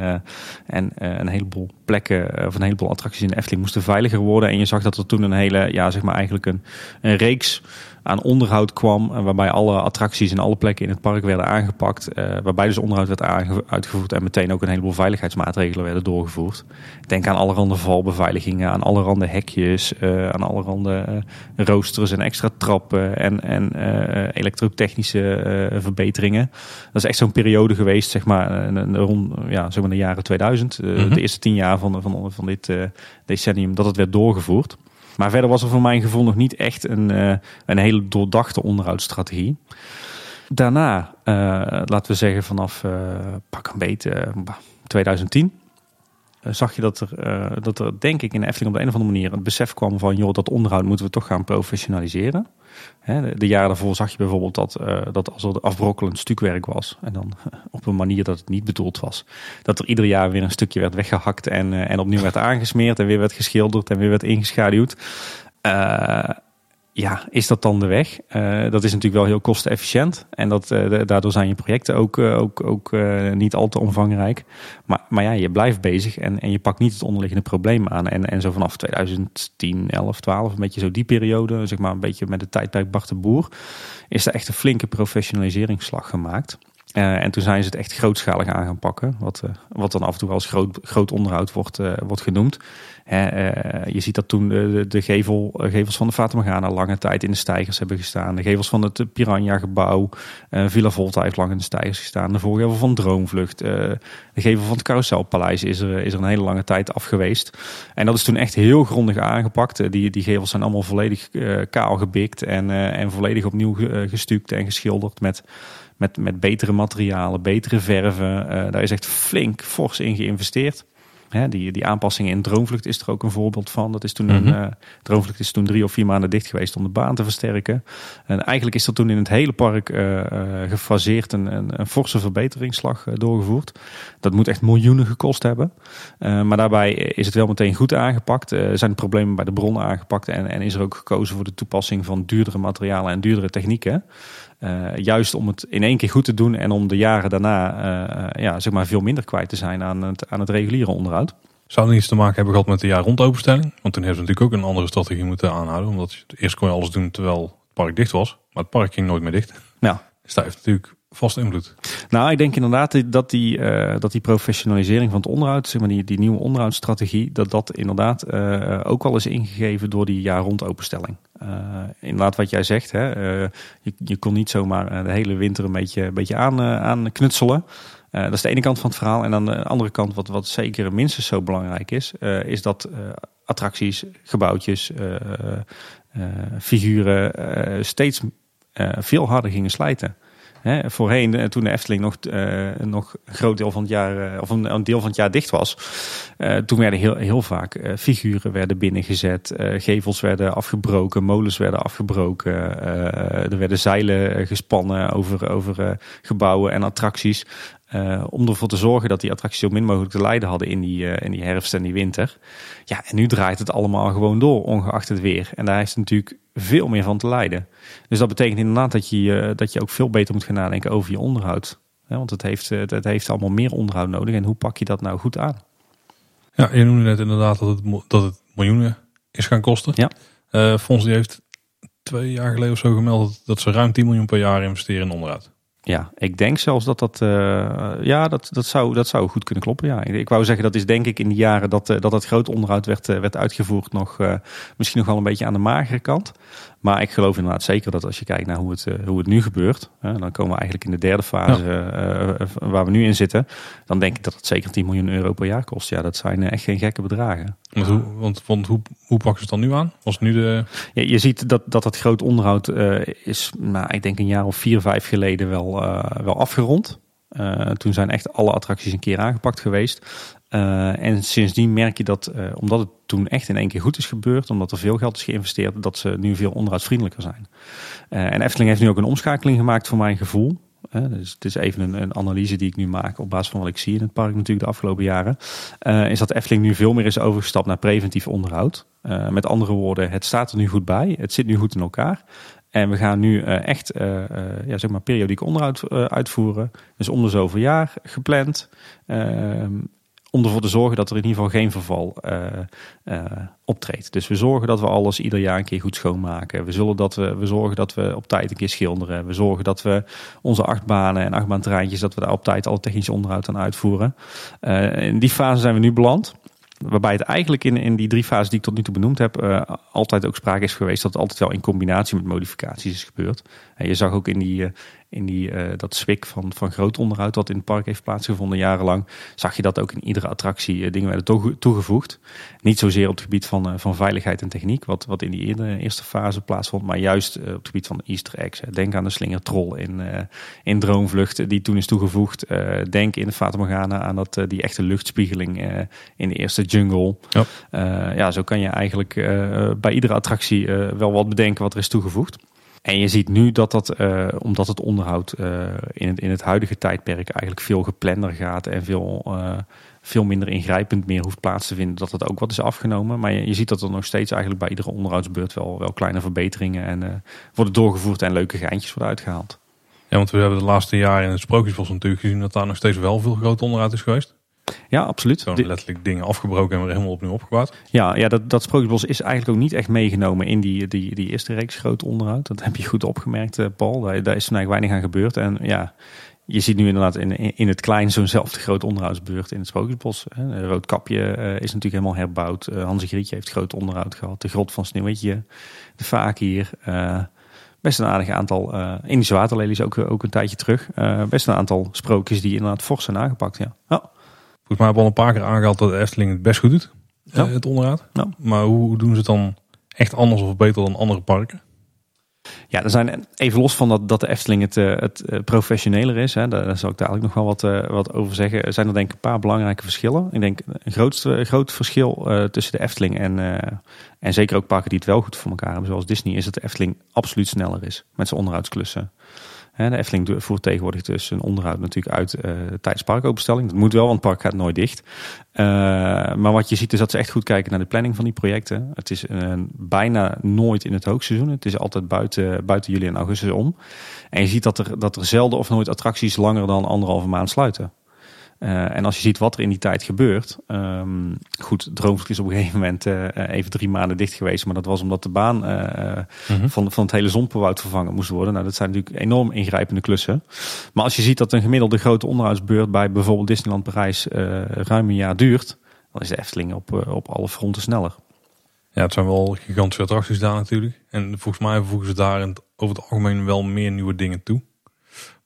en een heleboel plekken of een heleboel attracties in de Efteling moesten veiliger worden. En je zag dat er toen een hele, ja zeg maar eigenlijk een, een reeks aan onderhoud kwam. Waarbij alle attracties en alle plekken in het park werden aangepakt. Uh, waarbij dus onderhoud werd uitgevoerd en meteen ook een heleboel veiligheidsmaatregelen werden doorgevoerd. Denk aan allerhande valbeveiligingen, aan allerhande hekjes, uh, aan allerhande roosters en extra trappen en, en elektrotechnische verbeteringen. Dat is echt zo'n periode geweest, zeg maar, rond ja, zeg maar de jaren 2000. Mm -hmm. De eerste tien jaar van, van, van dit decennium dat het werd doorgevoerd. Maar verder was er voor mijn gevoel nog niet echt een, uh, een hele doordachte onderhoudsstrategie. Daarna, uh, laten we zeggen vanaf uh, pak een beetje 2010, zag je dat er, dat er denk ik in de Efteling op de een of andere manier het besef kwam van joh, dat onderhoud moeten we toch gaan professionaliseren. De jaren daarvoor zag je bijvoorbeeld dat, uh, dat als er afbrokkelend stukwerk was, en dan [LAUGHS] op een manier dat het niet bedoeld was, dat er ieder jaar weer een stukje werd weggehakt en, en opnieuw werd aangesmeerd en weer werd geschilderd en weer werd ingeschaduwd. Ja, is dat dan de weg? Uh, dat is natuurlijk wel heel kostenefficiënt. En dat, uh, daardoor zijn je projecten ook, uh, ook, ook niet al te omvangrijk. Maar, maar ja, je blijft bezig en, en je pakt niet het onderliggende probleem aan. En, en zo vanaf 2010, 11, 12, een beetje zo die periode, zeg maar een beetje met de tijdperk Bart de Boer, is er echt een flinke professionaliseringsslag gemaakt. Uh, en toen zijn ze het echt grootschalig aan gaan pakken. Wat, uh, wat dan af en toe als groot, groot onderhoud wordt, uh, wordt genoemd. je ziet dat toen de, gevel, gevels van de Fata Morgana lange tijd in de stijgers hebben gestaan. De gevels van het Piranha gebouw. Villa Volta heeft lang in de stijgers gestaan. De voorgevel van Droomvlucht. de gevel van het Carouselpaleis is er, is er een hele lange tijd af geweest. En dat is toen echt heel grondig aangepakt. die, die gevels zijn allemaal volledig kaal gebikt. En, en volledig opnieuw gestuukt en geschilderd met met, met betere materialen, betere verven. Uh, daar is echt flink fors in geïnvesteerd. Hè, die, die aanpassingen in Droomvlucht is er ook een voorbeeld van. Dat is toen een, mm -hmm. uh, Droomvlucht is toen drie of vier maanden dicht geweest om de baan te versterken. En eigenlijk is er toen in het hele park uh, gefaseerd een, een, een, forse verbeteringsslag doorgevoerd. Dat moet echt miljoenen gekost hebben. maar daarbij is het wel meteen goed aangepakt. Er zijn problemen bij de bronnen aangepakt en, en is er ook gekozen voor de toepassing van duurdere materialen en duurdere technieken. Uh, juist om het in één keer goed te doen en om de jaren daarna uh, ja, zeg maar veel minder kwijt te zijn aan het, aan het reguliere onderhoud. Zou het iets te maken hebben gehad met de jaar rond openstelling? Want toen hebben ze natuurlijk ook een andere strategie moeten aanhouden. Omdat eerst kon je alles doen terwijl het park dicht was. Maar het park ging nooit meer dicht. Ja. Dus daar heeft natuurlijk vast invloed? Nou, ik denk inderdaad dat die, uh, dat die professionalisering van het onderhoud, zeg maar die, die nieuwe onderhoudsstrategie, dat dat inderdaad uh, ook al is ingegeven door die jaar rond openstelling. Uh, inderdaad, wat jij zegt, hè, je, je kon niet zomaar de hele winter een beetje, een beetje aan, aan knutselen. dat is de ene kant van het verhaal. En aan de andere kant, wat, wat zeker minstens zo belangrijk is, is dat attracties, gebouwtjes, figuren steeds veel harder gingen slijten. Hè, voorheen, eh, toen de Efteling nog, uh, nog een groot deel van het jaar, uh, of een, een, deel van het jaar dicht was, toen werden heel, heel vaak figuren werden binnengezet, gevels werden afgebroken, molens werden afgebroken, er werden zeilen gespannen over, over gebouwen en attracties. Uh, om ervoor te zorgen dat die attracties zo min mogelijk te lijden hadden in die, uh, in die herfst en die winter. Ja, en nu draait het allemaal gewoon door, ongeacht het weer. En daar is natuurlijk veel meer van te lijden. Dus dat betekent inderdaad dat je, uh, dat je ook veel beter moet gaan nadenken over je onderhoud. Ja, want het heeft, het, het, heeft allemaal meer onderhoud nodig. En hoe pak je dat nou goed aan? Ja, je noemde net inderdaad dat het, dat het miljoenen is gaan kosten. Ja. Fonds die heeft twee jaar geleden of zo gemeld dat ze ruim 10 miljoen per jaar investeren in onderhoud. Ja, ik denk zelfs dat dat, uh, ja, dat, dat, zou, dat zou goed kunnen kloppen. Ja. Ik wou zeggen, dat is denk ik in de jaren dat, uh, dat het groot onderhoud werd, uh, werd uitgevoerd nog misschien nog wel een beetje aan de magere kant. Maar ik geloof inderdaad zeker dat als je kijkt naar hoe het, hoe het nu gebeurt, dan komen we eigenlijk in de derde fase waar we nu in zitten. Dan denk ik dat het zeker 10 miljoen euro per jaar kost. Ja, dat zijn echt geen gekke bedragen. Want hoe, want, want hoe, hoe pakken ze het dan nu aan? Was nu de... Ja, je ziet dat, dat het groot onderhoud is, nou, ik denk een jaar of vier, vijf geleden wel uh, wel afgerond. Uh, toen zijn echt alle attracties een keer aangepakt geweest. Uh, en sindsdien merk je dat, omdat het toen echt in één keer goed is gebeurd, omdat er veel geld is geïnvesteerd, dat ze nu veel onderhoudsvriendelijker zijn. en Efteling heeft nu ook een omschakeling gemaakt voor mijn gevoel. dus het is even een, een, analyse die ik nu maak op basis van wat ik zie in het park natuurlijk de afgelopen jaren. is dat Efteling nu veel meer is overgestapt naar preventief onderhoud. met andere woorden, het staat er nu goed bij. Het zit nu goed in elkaar. En we gaan nu uh, echt uh, ja, zeg maar periodiek onderhoud uitvoeren. Dus om de zoveel jaar gepland. Ehm, om ervoor te zorgen dat er in ieder geval geen verval optreedt. Dus we zorgen dat we alles ieder jaar een keer goed schoonmaken. We, zullen dat we, we zorgen dat we op tijd een keer schilderen. We zorgen dat we onze achtbanen en achtbaantreintjes... dat we daar op tijd alle technische onderhoud aan uitvoeren. in die fase zijn we nu beland. Waarbij het eigenlijk in, in die drie fases die ik tot nu toe benoemd heb, uh, altijd ook sprake is geweest dat het altijd wel in combinatie met modificaties is gebeurd. En je zag ook in die, uh, in die, uh, dat swik van, van groot onderhoud wat in het park heeft plaatsgevonden jarenlang, zag je dat ook in iedere attractie dingen werden toegevoegd. Niet zozeer op het gebied van, van veiligheid en techniek, wat, wat in die eerste fase plaatsvond, maar juist op het gebied van easter eggs. Denk aan de slingertrol in, in Droomvlucht die toen is toegevoegd. denk in de Fata Morgana aan dat, die echte luchtspiegeling in de eerste jungle. Ja, ja zo kan je eigenlijk bij iedere attractie wel wat bedenken wat er is toegevoegd. En je ziet nu dat dat, omdat het onderhoud in, het, in het huidige tijdperk eigenlijk veel geplander gaat en veel, veel minder ingrijpend meer hoeft plaats te vinden, dat het ook wat is afgenomen. Maar je, je ziet dat er nog steeds eigenlijk bij iedere onderhoudsbeurt wel, wel kleine verbeteringen en worden doorgevoerd en leuke geintjes worden uitgehaald. Ja, want we hebben de laatste jaren in het Sprookjesbos natuurlijk gezien dat daar nog steeds wel veel groot onderhoud is geweest. Ja, absoluut. Gewoon letterlijk dingen afgebroken en weer helemaal opnieuw opgebouwd. Ja, ja dat, dat Sprookjesbos is eigenlijk ook niet echt meegenomen in die, die, die eerste reeks groot onderhoud. Dat heb je goed opgemerkt, eh, Paul. Daar, daar is vandaag weinig aan gebeurd. En ja, je ziet nu inderdaad in, in het klein zo'nzelfde grote onderhoudsbeurt in het Sprookjesbos. Roodkapje uh, is natuurlijk helemaal herbouwd. Uh, Hanse Grietje heeft groot onderhoud gehad. De grot van Sneeuwwitje, de Vaak hier. Uh, best een aardig aantal. Uh, Indische waterlelies ook, ook een tijdje terug. best een aantal sprookjes die inderdaad fors zijn aangepakt. Ja. ja. Volgens mij hebben we al een paar keer aangehaald dat de Efteling het best goed doet. Ja. het onderhoud. Ja. Maar hoe doen ze het dan echt anders of beter dan andere parken? Ja, er zijn even los van dat, dat de Efteling het, het professioneler is. Hè, daar, zal ik dadelijk nog wel wat, wat over zeggen. Er zijn er denk ik een paar belangrijke verschillen. Ik denk een grootste, groot verschil uh, tussen de Efteling en, uh, en zeker ook parken die het wel goed voor elkaar hebben, zoals Disney, is dat de Efteling absoluut sneller is met zijn onderhoudsklussen. De Efteling voert tegenwoordig dus een onderhoud natuurlijk uit uh, tijdens parkopenstelling. Dat moet wel, want het park gaat nooit dicht. Uh, maar wat je ziet is dat ze echt goed kijken naar de planning van die projecten. Het is uh, bijna nooit in het hoogseizoen. Het is altijd buiten, buiten juli en augustus om. En je ziet dat er, dat er zelden of nooit attracties langer dan anderhalve maand sluiten. En als je ziet wat er in die tijd gebeurt. Um, goed, Droomvlucht is op een gegeven moment even drie maanden dicht geweest. Maar dat was omdat de baan mhm. van, van het hele Zompenwoud vervangen moest worden. Nou, dat zijn natuurlijk enorm ingrijpende klussen. Maar als je ziet dat een gemiddelde grote onderhoudsbeurt bij bijvoorbeeld Disneyland Parijs ruim een jaar duurt. Dan is de Efteling op, op alle fronten sneller. Ja, het zijn wel gigantische attracties daar natuurlijk. En volgens mij voegen ze daar over het algemeen wel meer nieuwe dingen toe.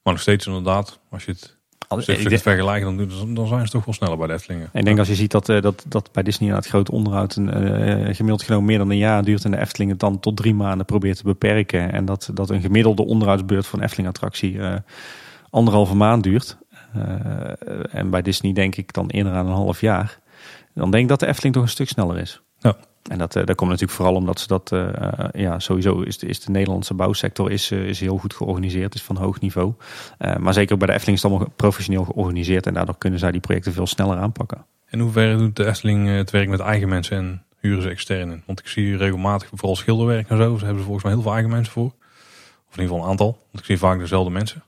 Maar nog steeds inderdaad, als je het als je het vergelijken, dan, dan zijn ze toch wel sneller bij de Eftelingen. En ik denk als je ziet dat, uh, dat, dat bij Disney het groot onderhoud een, uh, gemiddeld genomen meer dan een jaar duurt en de Efteling het dan tot drie maanden probeert te beperken. En dat, dat een gemiddelde onderhoudsbeurt voor een Efteling attractie uh, anderhalve maand duurt. en bij Disney denk ik dan eerder aan een half jaar. Dan denk ik dat de Efteling toch een stuk sneller is. Ja. En dat, uh, dat komt natuurlijk vooral omdat ze dat, uh, ja, sowieso is de, is de Nederlandse bouwsector is, is heel goed georganiseerd, is van hoog niveau. maar zeker ook bij de Efteling is het allemaal professioneel georganiseerd en daardoor kunnen zij die projecten veel sneller aanpakken. En hoe doet de Efteling het werk met eigen mensen en huren ze externen? Want ik zie regelmatig vooral schilderwerk en zo, ze hebben volgens mij heel veel eigen mensen voor. Of in ieder geval een aantal, want ik zie vaak dezelfde mensen.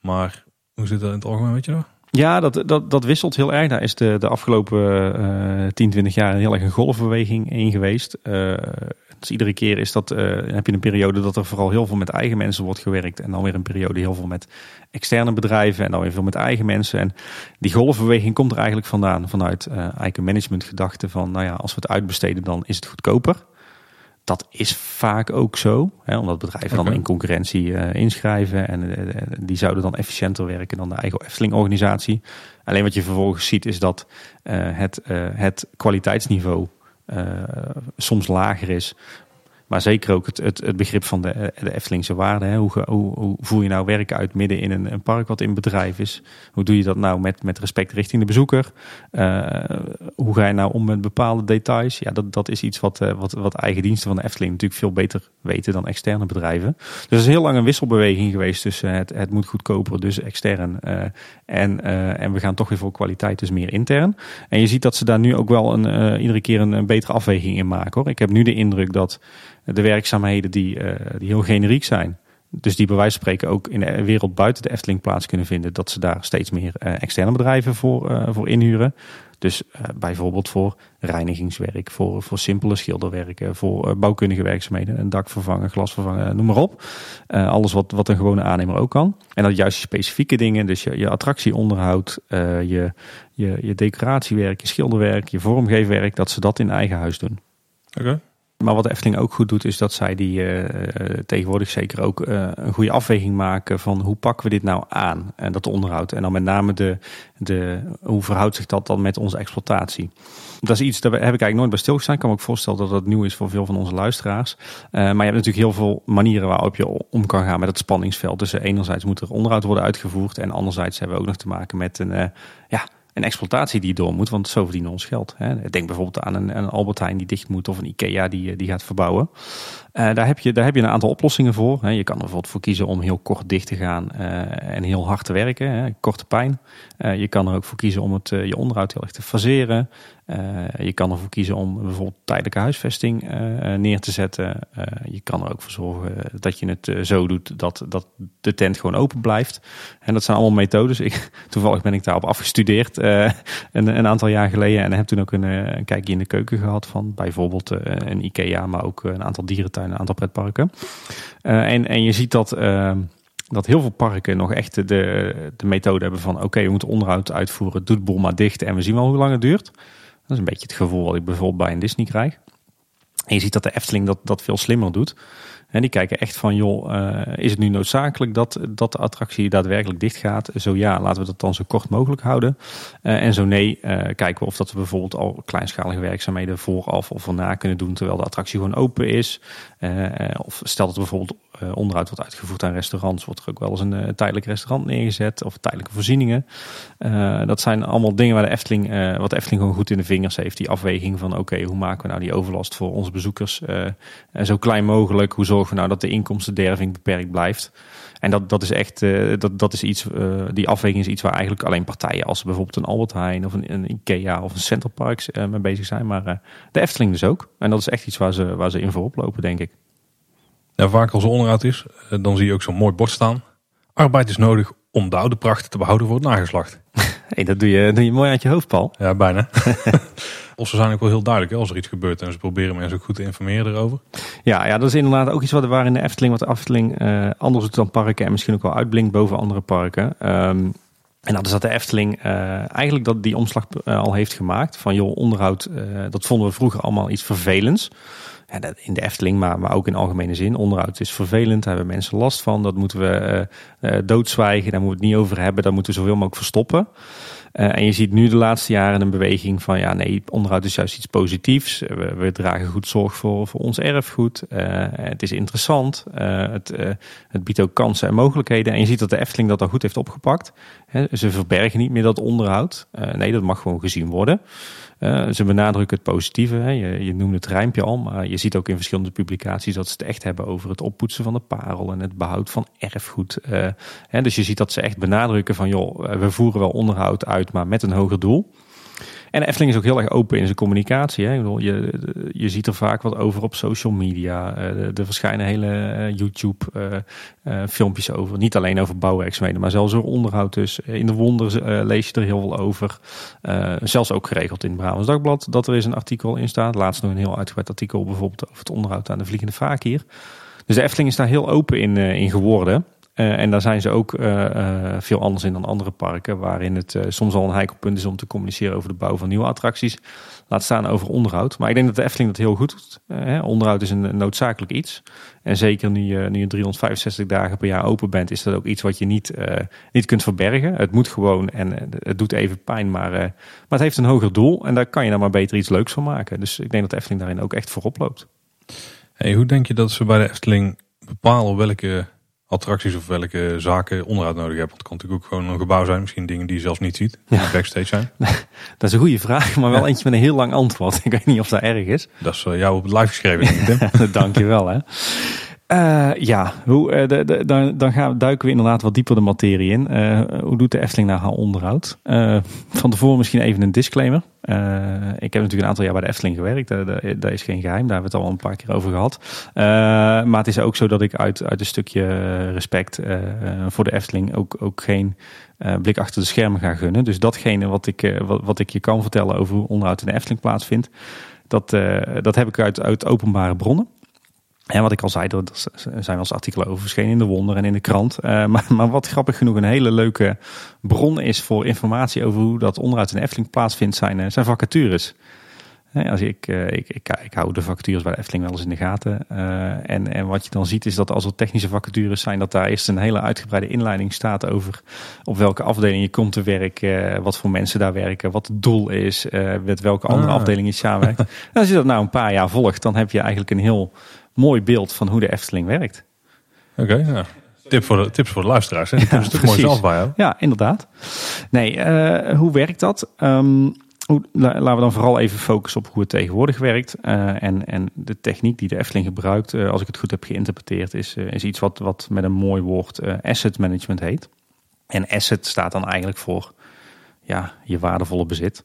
Maar hoe zit dat in het algemeen, weet je nog? Ja, dat, dat, dat wisselt heel erg. Daar is de, de afgelopen uh, 10, 20 jaar heel erg een golfbeweging in geweest. Uh, dus iedere keer is dat, uh, heb je een periode dat er vooral heel veel met eigen mensen wordt gewerkt. En dan weer een periode heel veel met externe bedrijven. En dan weer veel met eigen mensen. En die golfbeweging komt er eigenlijk vandaan. Vanuit uh, eigen managementgedachte van, nou ja, als we het uitbesteden dan is het goedkoper. Dat is vaak ook zo, hè, omdat bedrijven dan in concurrentie uh, inschrijven en uh, die zouden dan efficiënter werken dan de eigen Efteling-organisatie. Alleen wat je vervolgens ziet is dat uh, het, het kwaliteitsniveau soms lager is, maar zeker ook het, het, het begrip van de, de Eftelingse waarde. Hè. Hoe, hoe, hoe, voer je nou werk uit midden in een, een, park wat in bedrijf is? Hoe doe je dat nou met, met respect richting de bezoeker? Uh, hoe ga je nou om met bepaalde details? Ja, dat, dat is iets wat, uh, wat, wat eigen diensten van de Efteling natuurlijk veel beter weten dan externe bedrijven. Dus er is heel lang een wisselbeweging geweest tussen het, het moet goedkoper, dus extern. Uh, en, en we gaan toch weer voor kwaliteit, dus meer intern. En je ziet dat ze daar nu ook wel een, iedere keer een, een betere afweging in maken. Hoor. Ik heb nu de indruk dat de werkzaamheden die, uh, die heel generiek zijn. Dus die bij wijze van spreken ook in de wereld buiten de Efteling plaats kunnen vinden. Dat ze daar steeds meer uh, externe bedrijven voor, uh, voor inhuren. Dus bijvoorbeeld voor reinigingswerk, voor, voor simpele schilderwerken, voor bouwkundige werkzaamheden, een dak vervangen, glas vervangen, noem maar op. alles wat, wat een gewone aannemer ook kan. En dat juist specifieke dingen, dus je, je attractieonderhoud, je, je, je decoratiewerk, je schilderwerk, je vormgeefwerk, dat ze dat in eigen huis doen. Oké. Maar wat de Efteling ook goed doet, is dat zij die uh, tegenwoordig zeker ook uh, een goede afweging maken van hoe pakken we dit nou aan, en dat onderhoud. En dan met name de, de, hoe verhoudt zich dat dan met onze exploitatie. Dat is iets, daar heb ik eigenlijk nooit bij stilgestaan. Ik kan me ook voorstellen dat dat nieuw is voor veel van onze luisteraars. maar je hebt natuurlijk heel veel manieren waarop je om kan gaan met het spanningsveld. Dus enerzijds moet er onderhoud worden uitgevoerd en anderzijds hebben we ook nog te maken met een, ja, een exploitatie die door moet, want zo verdienen ons geld. Denk bijvoorbeeld aan een, een Albert Heijn die dicht moet of een Ikea die, eh, die gaat verbouwen. Uh, daar, heb je, daar heb je een aantal oplossingen voor. Je kan er bijvoorbeeld voor kiezen om heel kort dicht te gaan uh, en heel hard te werken, korte pijn. Je kan er ook voor kiezen om het, je onderhoud heel erg te faseren. Je kan ervoor kiezen om bijvoorbeeld tijdelijke huisvesting neer te zetten. je kan er ook voor zorgen dat je het zo doet dat, dat de tent gewoon open blijft. En dat zijn allemaal methodes. Ik, [LAUGHS] toevallig ben ik daarop afgestudeerd een, een, aantal jaar geleden. En heb toen ook een, een kijkje in de keuken gehad van bijvoorbeeld een IKEA, maar ook een aantal dierentuinen een aantal pretparken. En, en je ziet dat, uh, dat heel veel parken nog echt de, de methode hebben van oké, we moeten onderhoud uitvoeren, doe de boel maar dicht en we zien wel hoe lang het duurt. Dat is een beetje het gevoel wat ik bijvoorbeeld bij een Disney krijg. En je ziet dat de Efteling dat, dat veel slimmer doet. En die kijken echt van, joh, uh, is het nu noodzakelijk dat, dat de attractie daadwerkelijk dicht gaat? Zo ja, laten we dat dan zo kort mogelijk houden. Uh, en zo nee, uh, kijken we of dat we bijvoorbeeld al kleinschalige werkzaamheden vooraf of erna kunnen doen terwijl de attractie gewoon open is. Of stel dat er bijvoorbeeld onderhoud wordt uitgevoerd aan restaurants, wordt er ook wel eens een tijdelijk restaurant neergezet of tijdelijke voorzieningen. dat zijn allemaal dingen waar de Efteling, wat Efteling gewoon goed in de vingers heeft. Die afweging van oké, hoe maken we nou die overlast voor onze bezoekers zo klein mogelijk? Hoe zorgen we nou dat de inkomstenderving beperkt blijft. En dat, dat is echt, uh, dat, dat is iets, uh, die afweging is iets waar eigenlijk alleen partijen als bijvoorbeeld een Albert Heijn of een, een Ikea of een Central Parks uh, mee bezig zijn. Maar de Efteling dus ook. En dat is echt iets waar ze, waar ze in voorop lopen, denk ik. Ja, vaak als er onderhoud is, dan zie je ook zo'n mooi bord staan. Arbeid is nodig om de oude pracht te behouden voor het nageslacht. [LAUGHS] Hey, dat doe je, doe je mooi uit je hoofd, Paul. Ja, bijna. [LAUGHS] of ze zijn ook wel heel duidelijk hè, als er iets gebeurt. En ze proberen mensen ook goed te informeren erover. Ja, ja, dat is inderdaad ook iets wat waar in de Efteling, wat de Efteling uh, anders doet dan parken. En misschien ook wel uitblinkt boven andere parken. Um, en dat is dat de Efteling uh, eigenlijk dat die omslag uh, al heeft gemaakt. Van joh, onderhoud, dat vonden we vroeger allemaal iets vervelends ja, in de Efteling, maar, maar ook in algemene zin. Onderhoud is vervelend, daar hebben mensen last van. Dat moeten we doodzwijgen, daar moeten we het niet over hebben. Dat moeten we zoveel mogelijk verstoppen. Uh, en je ziet nu de laatste jaren een beweging van ja, nee, onderhoud is juist iets positiefs. We, we dragen goed zorg voor, voor ons erfgoed. Uh, het is interessant. Het, het biedt ook kansen en mogelijkheden. En je ziet dat de Efteling dat al goed heeft opgepakt. ze verbergen niet meer dat onderhoud. nee, dat mag gewoon gezien worden. Uh, ze benadrukken het positieve. Hè. Je, je het rijmpje al, maar je ziet ook in verschillende publicaties dat ze het echt hebben over het oppoetsen van de parel en het behoud van erfgoed. Uh, hè, dus je ziet dat ze echt benadrukken van joh, we voeren wel onderhoud uit, maar met een hoger doel. En Efteling is ook heel erg open in zijn communicatie. Hè. Je, je ziet er vaak wat over op social media. Eh, er verschijnen hele eh, YouTube-filmpjes eh, over. Niet alleen over bouwwerkzaamheden, maar zelfs over onderhoud. Dus in de wonder lees je er heel veel over. zelfs ook geregeld in het Brabants Dagblad dat er eens een artikel in staat. Laatst nog een heel uitgebreid artikel bijvoorbeeld over het onderhoud aan de Vliegende Vaak hier. Dus de Efteling is daar heel open in, in geworden. Uh, en daar zijn ze ook uh, uh, veel anders in dan andere parken, waarin het soms al een heikel punt is om te communiceren over de bouw van nieuwe attracties. Laat staan over onderhoud. Maar ik denk dat de Efteling dat heel goed doet. Onderhoud is een, noodzakelijk iets. En zeker nu je, nu je 365 dagen per jaar open bent, is dat ook iets wat je niet, niet kunt verbergen. Het moet gewoon en het doet even pijn, maar, maar het heeft een hoger doel. En daar kan je dan maar beter iets leuks van maken. Dus ik denk dat de Efteling daarin ook echt voorop loopt. Hey, hoe denk je dat ze bij de Efteling bepalen welke attracties of welke zaken onderhoud nodig hebben. Want het kan natuurlijk ook gewoon een gebouw zijn. Misschien dingen die je zelfs niet ziet. Die backstage zijn. [LAUGHS] dat is een goede vraag. Maar wel eentje met een heel lang antwoord. [LAUGHS] Ik weet niet of dat erg is. Dat is uh, jou op het live geschreven. Dank je wel hè. Uh, ja, de, dan, dan gaan, duiken we inderdaad wat dieper de materie in. Uh, hoe doet de Efteling nou haar onderhoud? van tevoren misschien even een disclaimer. ik heb natuurlijk een aantal jaar bij de Efteling gewerkt. dat is geen geheim, daar hebben we het al een paar keer over gehad. maar het is ook zo dat ik uit, uit een stukje respect voor de Efteling ook, ook geen blik achter de schermen ga gunnen. Dus datgene wat ik, wat ik je kan vertellen over hoe onderhoud in de Efteling plaatsvindt, dat, dat heb ik uit, uit openbare bronnen. En wat ik al zei, er zijn wel eens artikelen over verschenen in de Wonder en in de krant. Uh, maar, maar, wat grappig genoeg een hele leuke bron is voor informatie over hoe dat onderuit in de Efteling plaatsvindt, zijn, uh, zijn vacatures. als ik, uh, ik, ik, ik, hou de vacatures bij de Efteling wel eens in de gaten. en, en wat je dan ziet is dat als er technische vacatures zijn, dat daar eerst een hele uitgebreide inleiding staat over op welke afdeling je komt te werken, wat voor mensen daar werken, wat het doel is, met welke andere ah. afdeling je samenwerkt. en als je dat nou een paar jaar volgt, dan heb je eigenlijk een heel mooi beeld van hoe de Efteling werkt. Oké, ja. Tip voor de, tips voor de luisteraars. Hè? Die [LAUGHS] ja, kunnen mooi zelf bij Ja, inderdaad. Nee, uh, hoe werkt dat? Um, hoe, laten we dan vooral even focussen op hoe het tegenwoordig werkt. Uh, en, en de techniek die de Efteling gebruikt, uh, als ik het goed heb geïnterpreteerd, is, is iets wat, wat met een mooi woord asset management heet. En asset staat dan eigenlijk voor ja, je waardevolle bezit.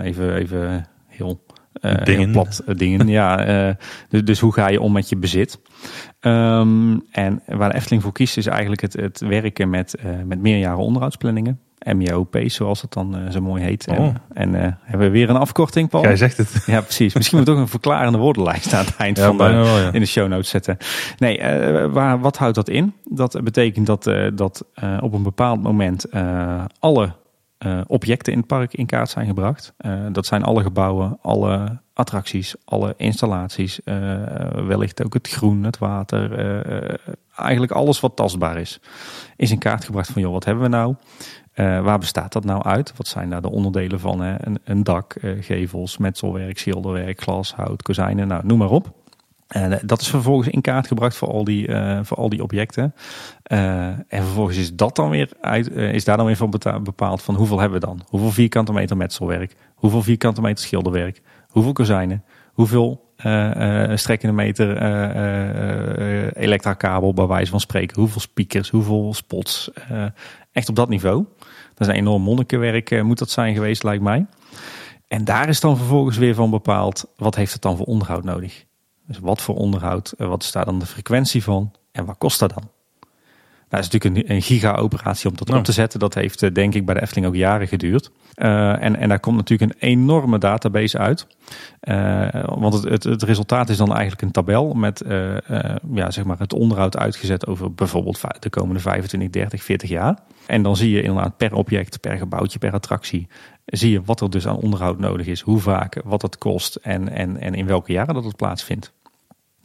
even, even heel dingen. Plat, uh, dingen, [LAUGHS] ja. Uh, dus, dus, hoe ga je om met je bezit? Um, en waar de Efteling voor kiest is eigenlijk het, het werken met, met meerjaren onderhoudsplanningen. MEOP, zoals het dan zo mooi heet. Oh. En, en hebben we weer een afkorting, Paul? Jij zegt het. [LAUGHS] Ja, precies. Misschien moet ook een verklarende woordenlijst aan het eind van de, wel, ja. in de show notes zetten. Nee, waar, wat houdt dat in? Dat betekent dat, dat op een bepaald moment alle uh, objecten in het park in kaart zijn gebracht. Uh, dat zijn alle gebouwen, alle attracties, alle installaties, uh, wellicht ook het groen, het water, eigenlijk alles wat tastbaar is, is in kaart gebracht van joh, wat hebben we nou? waar bestaat dat nou uit? Wat zijn daar de onderdelen van? Hè? Een, een dak, gevels, metselwerk, schilderwerk, glas, hout, kozijnen, nou, noem maar op. En eh, dat is vervolgens in kaart gebracht voor al die, uh, voor al die objecten. Uh, en vervolgens is, dat dan weer uit, is daar dan weer van bepaald van hoeveel hebben we dan? Hoeveel vierkante meter metselwerk? Hoeveel vierkante meter schilderwerk? Hoeveel kozijnen? Hoeveel strekkende meter elektrakabel bij wijze van spreken? Hoeveel speakers? Hoeveel spots? echt op dat niveau. Dat is een enorm monnikenwerk moet dat zijn geweest lijkt mij. En daar is dan vervolgens weer van bepaald wat heeft het dan voor onderhoud nodig? Dus wat voor onderhoud, eh, wat is daar dan de frequentie van en wat kost dat dan? dat is natuurlijk een, een giga-operatie om dat Nou. op te zetten. Dat heeft eh, denk ik bij de Efteling ook jaren geduurd. Eh, en, en daar komt natuurlijk een enorme database uit. Want het, het, het resultaat is dan eigenlijk een tabel met ja, zeg maar het onderhoud uitgezet over bijvoorbeeld de komende 25, 30, 40 jaar. En dan zie je inderdaad per object, per gebouwtje, per attractie, zie je wat er dus aan onderhoud nodig is, hoe vaak, wat het kost en, en, en in welke jaren dat het plaatsvindt.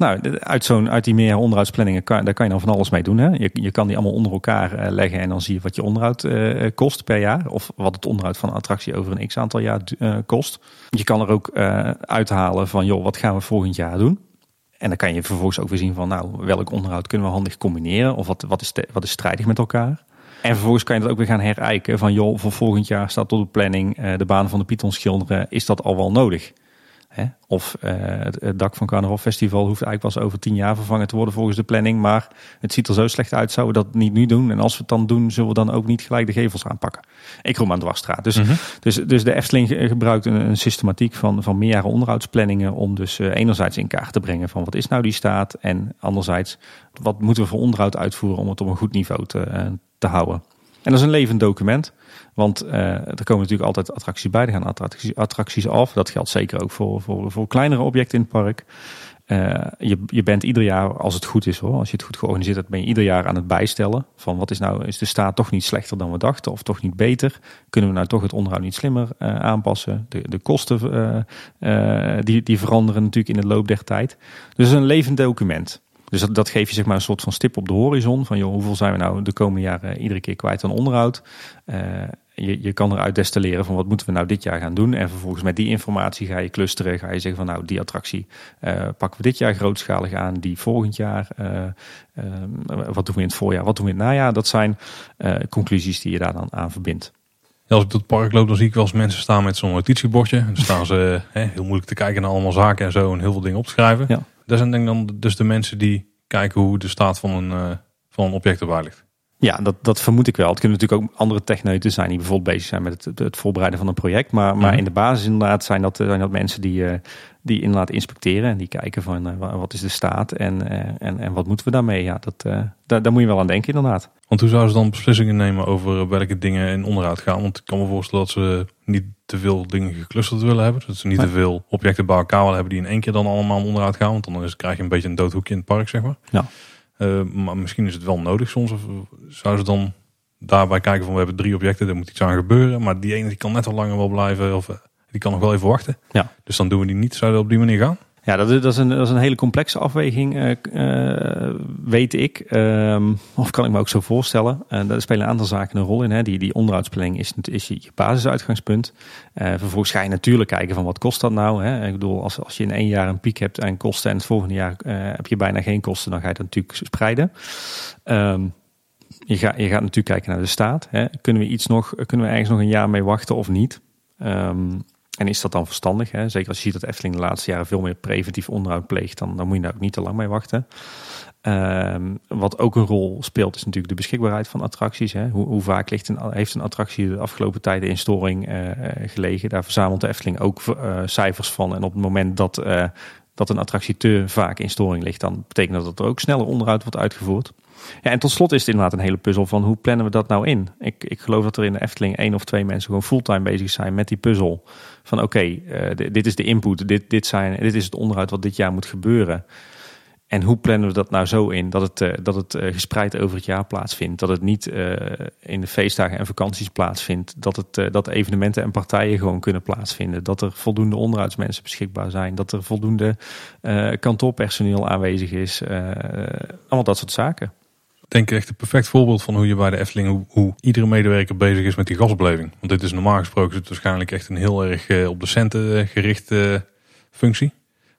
Nou, uit, zo'n, uit die meer onderhoudsplanningen, kan, daar kan je dan van alles mee doen. Hè? Je, je kan die allemaal onder elkaar eh, leggen en dan zie je wat je onderhoud eh, kost per jaar. Of wat het onderhoud van een attractie over een x aantal jaar eh, kost. Je kan er ook uithalen van, joh, wat gaan we volgend jaar doen? En dan kan je vervolgens ook weer zien van, nou, welk onderhoud kunnen we handig combineren? Of wat, wat, is, wat is strijdig met elkaar? En vervolgens kan je dat ook weer gaan herijken van, joh, voor volgend jaar staat op de planning de baan van de Python schilderen. Is dat al wel nodig? Hè? Of eh, het, het dak van Carnaval Festival hoeft eigenlijk pas over tien jaar vervangen te worden volgens de planning. Maar het ziet er zo slecht uit, zouden we dat niet nu doen? En als we het dan doen, zullen we dan ook niet gelijk de gevels aanpakken? Ik roem aan de dwarsstraat. Dus, dus, dus de Efteling ge- gebruikt een, een systematiek van, van meerjaren onderhoudsplanningen om dus eh, enerzijds in kaart te brengen van wat is nou die staat en anderzijds wat moeten we voor onderhoud uitvoeren om het op een goed niveau te, eh, te houden. En dat is een levend document. Want eh, er komen natuurlijk altijd attracties bij. Er gaan attracties, attracties af. Dat geldt zeker ook voor, voor, voor kleinere objecten in het park. Eh, je, je bent ieder jaar, als het goed is hoor, als je het goed georganiseerd hebt, ben je ieder jaar aan het bijstellen. Van wat is nou, is de staat toch niet slechter dan we dachten of toch niet beter? Kunnen we nou toch het onderhoud niet slimmer eh, aanpassen? De, de kosten die, die veranderen natuurlijk in de loop der tijd. Dus een levend document. Dus dat, dat geef je zeg maar een soort van stip op de horizon. Van joh, hoeveel zijn we nou de komende jaren iedere keer kwijt aan onderhoud? Eh, je, je kan eruit destilleren van wat moeten we nou dit jaar gaan doen. En vervolgens met die informatie ga je clusteren. Ga je zeggen van nou die attractie eh, pakken we dit jaar grootschalig aan. Die volgend jaar. eh, eh, wat doen we in het voorjaar? Wat doen we in het najaar? Dat zijn eh, conclusies die je daar dan aan verbindt. Ja, als ik door het park loop, dan zie ik wel eens mensen staan met zo'n notitiebordje. En dan staan ze [LAUGHS] heel moeilijk te kijken naar allemaal zaken en zo. En heel veel dingen op te schrijven. Ja. Dat zijn denk ik dan dus de mensen die kijken hoe de staat van een, eh, van een object erbij ligt. Ja, dat, dat vermoed ik wel. Het kunnen natuurlijk ook andere techneuten zijn die bijvoorbeeld bezig zijn met het, het voorbereiden van een project. Maar, maar Mhm. in de basis inderdaad zijn dat, zijn dat mensen die, die inderdaad inspecteren en die kijken van eh, wa- wat is de staat en, eh, en, en wat moeten we daarmee. Ja, dat, eh, daar, daar moet je wel aan denken inderdaad. Want hoe zouden ze dan beslissingen nemen over welke dingen in onderhoud gaan? Want ik kan me voorstellen dat ze niet te veel dingen geclusterd willen hebben. Dat ze niet Nee. te veel objecten bij elkaar willen hebben die in één keer dan allemaal in onderhoud gaan. Want dan is, krijg je een beetje een doodhoekje in het park, zeg maar. Ja. Maar misschien is het wel nodig soms. Of zouden ze dan daarbij kijken van we hebben drie objecten, er moet iets aan gebeuren. Maar die ene die kan net wel langer wel blijven. Of die kan nog wel even wachten. Ja. Dus dan doen we die niet. Zou dat op die manier gaan? Ja, dat is, dat is, een, dat is een hele complexe afweging, eh, eh, weet ik. Ehm, of kan ik me ook zo voorstellen. Eh daar spelen een aantal zaken een rol in. Hè. Die, die onderhoudsplanning is, is je basisuitgangspunt. Vervolgens ga je natuurlijk kijken van wat kost dat nou. Hè. Ik bedoel, als, als je in één jaar een piek hebt aan kosten en het volgende jaar heb je bijna geen kosten, dan ga je dat natuurlijk spreiden. Ehm, je, gaat je gaat natuurlijk kijken naar de staat. Hè. Kunnen we iets nog, kunnen we ergens nog een jaar mee wachten of niet? Ehm, en is dat dan verstandig? Hè? Zeker als je ziet dat Efteling de laatste jaren veel meer preventief onderhoud pleegt, dan, dan moet je daar ook niet te lang mee wachten. Ehm, wat ook een rol speelt, is natuurlijk de beschikbaarheid van attracties. Hè? Hoe, hoe vaak ligt een, heeft een attractie de afgelopen tijden in storing eh, eh, gelegen? Daar verzamelt de Efteling ook eh, cijfers van. En op het moment dat, dat een attractie te vaak in storing ligt, dan betekent dat dat er ook sneller onderhoud wordt uitgevoerd. Ja, en tot slot is het inderdaad een hele puzzel van hoe plannen we dat nou in? Ik, ik geloof dat er in de Efteling één of twee mensen gewoon fulltime bezig zijn met die puzzel. Van oké, eh, di- dit is de input, dit, dit, zijn, dit is het onderhoud wat dit jaar moet gebeuren. En hoe plannen we dat nou zo in dat het, eh, dat het eh, gespreid over het jaar plaatsvindt? Dat het niet in de feestdagen en vakanties plaatsvindt. Dat, het, dat evenementen en partijen gewoon kunnen plaatsvinden. Dat er voldoende onderhoudsmensen beschikbaar zijn. Dat er voldoende kantoorpersoneel aanwezig is. allemaal dat soort zaken. Ik denk echt een perfect voorbeeld van hoe je bij de Efteling, hoe, iedere medewerker bezig is met die gasbeleving. Want dit is normaal gesproken het waarschijnlijk echt een heel erg eh, op de centen eh, gerichte functie.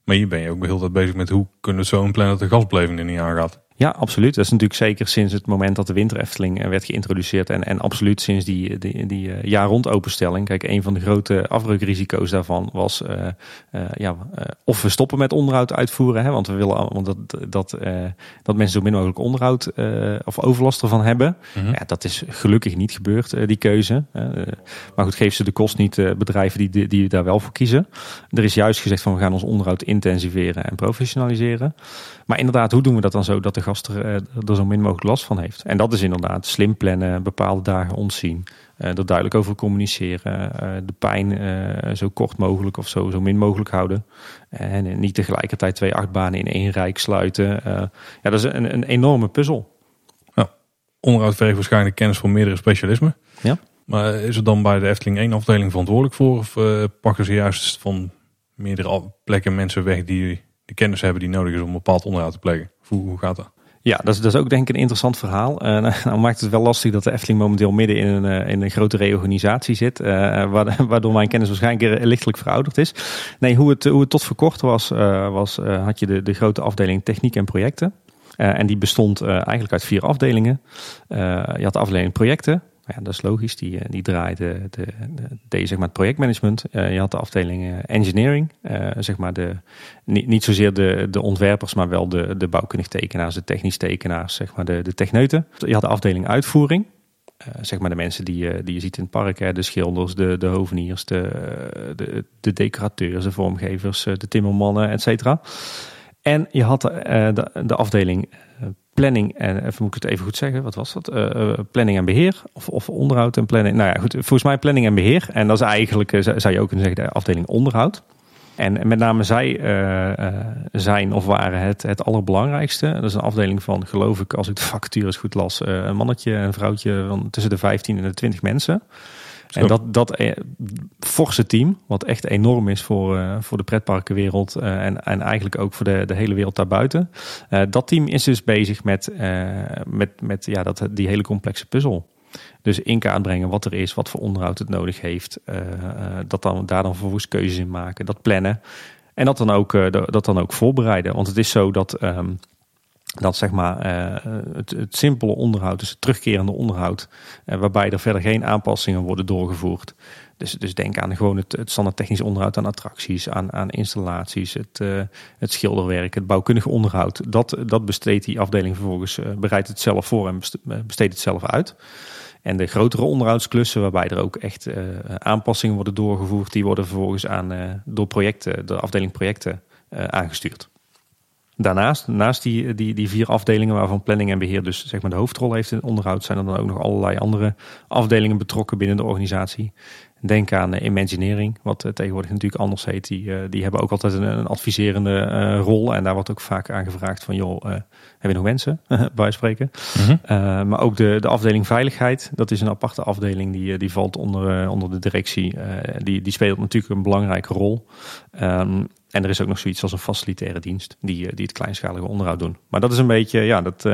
Maar hier ben je ook de hele tijd bezig met hoe kunnen we zo inplannen dat de gasbeleving er niet aangaat. Ja, absoluut. Dat is natuurlijk zeker sinds het moment dat de winter Efteling eh, werd geïntroduceerd. En, en absoluut sinds die, die, die eh, jaar rond openstelling. Kijk, een van de grote afbreukrisico's daarvan was eh, eh, ja, eh, of we stoppen met onderhoud uitvoeren. Hè, want we willen want dat, dat, eh, dat mensen zo min mogelijk onderhoud eh, of overlast ervan hebben. Mhm. Ja, dat is gelukkig niet gebeurd, eh, die keuze. Eh, maar goed, geef ze de kost niet eh, bedrijven die, die, die daar wel voor kiezen. Er is juist gezegd van we gaan ons onderhoud intensiveren en professionaliseren. Maar inderdaad, hoe doen we dat dan zo dat de gast er, er zo min mogelijk last van heeft. En dat is inderdaad slim plannen, bepaalde dagen ontzien. er duidelijk over communiceren. de pijn zo kort mogelijk of zo, zo min mogelijk houden. En niet tegelijkertijd twee achtbanen in één rijk sluiten. ja, dat is een, een enorme puzzel. Ja, onderhoud vergt waarschijnlijk kennis van meerdere specialismen. Ja. Maar is er dan bij de Efteling één afdeling verantwoordelijk voor? Of pakken ze juist van meerdere plekken mensen weg die de kennis hebben die nodig is om een bepaald onderhoud te plegen. Hoe, hoe gaat dat? Ja, dat is, dat is ook denk ik een interessant verhaal. Uh, [LAUGHS] nou maakt het wel lastig dat de Efteling momenteel midden in een, uh, in een grote reorganisatie zit. Uh, [LAUGHS] waardoor mijn kennis waarschijnlijk lichtelijk verouderd is. Nee, hoe het, hoe het tot voor kort was, was had je de, de grote afdeling techniek en projecten. en die bestond eigenlijk uit vier afdelingen. je had de afdeling projecten, ja, dat is logisch. Die, eh, die draaide de, de, zeg maar het projectmanagement. Uh, je had de afdeling uh, engineering. Zeg maar de, niet, niet zozeer de, de ontwerpers, maar wel de, de bouwkundig tekenaars, de technisch tekenaars, zeg maar de, de techneuten. Je had de afdeling uitvoering. zeg maar de mensen die, die je ziet in het park. Hè, de schilders, de, de hoveniers, de, de, de decorateurs, de vormgevers, de timmermannen, et. En je had de, de afdeling planning en even moet ik het even goed zeggen, wat was dat? Uh, planning en beheer of, of onderhoud en planning. Nou ja, goed, volgens mij planning en beheer. En dat is eigenlijk, zou je ook kunnen zeggen, de afdeling onderhoud. En met name zij zijn of waren het, het allerbelangrijkste. Dat is een afdeling van, geloof ik, als ik de [LAUGHS] vacatures goed las, een mannetje en een vrouwtje van tussen de 15 en de 20 mensen. En dat, dat eh, forse team, wat echt enorm is voor, uh, voor de pretparkenwereld uh, en, en eigenlijk ook voor de, de hele wereld daarbuiten. Uh, dat team is dus bezig met, met, met ja, dat, die hele complexe puzzel. Dus in kaart brengen wat er is, wat voor onderhoud het nodig heeft. dat dan, daar dan vervolgens keuzes in maken, dat plannen. En dat dan ook, dat dan ook voorbereiden. Want het is zo dat um, dat zeg maar uh, het, het, simpele onderhoud, dus het terugkerende onderhoud, uh, waarbij er verder geen aanpassingen worden doorgevoerd. Dus, dus denk aan gewoon het, het standaard technisch onderhoud aan attracties, aan, aan installaties, het, uh, het schilderwerk, het bouwkundige onderhoud. Dat, dat besteedt die afdeling vervolgens, bereidt het zelf voor en besteedt het zelf uit. En de grotere onderhoudsklussen, waarbij er ook echt aanpassingen worden doorgevoerd, die worden vervolgens aan, door projecten, de afdeling projecten aangestuurd. Daarnaast, naast die, die, die vier afdelingen waarvan planning en beheer dus zeg maar de hoofdrol heeft in onderhoud, zijn er dan ook nog allerlei andere afdelingen betrokken binnen de organisatie. Denk aan uh, Imagineering, wat uh, tegenwoordig natuurlijk anders heet. Die, uh, die hebben ook altijd een, een adviserende rol. En daar wordt ook vaak aan gevraagd van, joh, heb je nog mensen? [LAUGHS] bij spreken. Mm -hmm. maar ook de, de afdeling Veiligheid, dat is een aparte afdeling. Die, die valt onder, onder de directie. die, die speelt natuurlijk een belangrijke rol. Um, en er is ook nog zoiets als een facilitaire dienst die, die het kleinschalige onderhoud doen. Maar dat is een beetje, ja, dat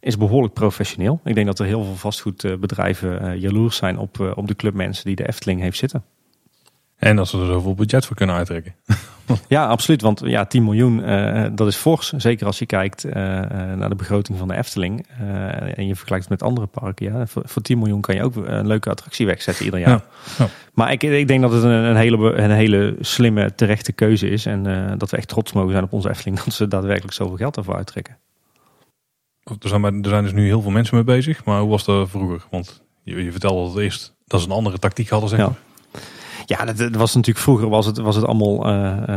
is behoorlijk professioneel. Ik denk dat er heel veel vastgoedbedrijven uh, jaloers zijn op, op de clubmensen die de Efteling heeft zitten. En dat ze er zoveel budget voor kunnen uittrekken. [LAUGHS] ja, absoluut. Want ja, 10 miljoen, uh, dat is fors. Zeker als je kijkt naar de begroting van de Efteling. en je vergelijkt het met andere parken. Ja. Voor, voor 10 miljoen kan je ook een leuke attractie wegzetten ieder jaar. Ja. Maar ik, ik denk dat het een, een, hele, een hele slimme, terechte keuze is. En dat we echt trots mogen zijn op onze Efteling. [LAUGHS] Dat ze daadwerkelijk zoveel geld ervoor uittrekken. Er zijn, er zijn dus nu heel veel mensen mee bezig. Maar hoe was dat vroeger? Want je, je vertelde dat het eerst dat ze een andere tactiek hadden, zeg maar. Ja. Dat, was natuurlijk vroeger was het, was het allemaal uh, uh,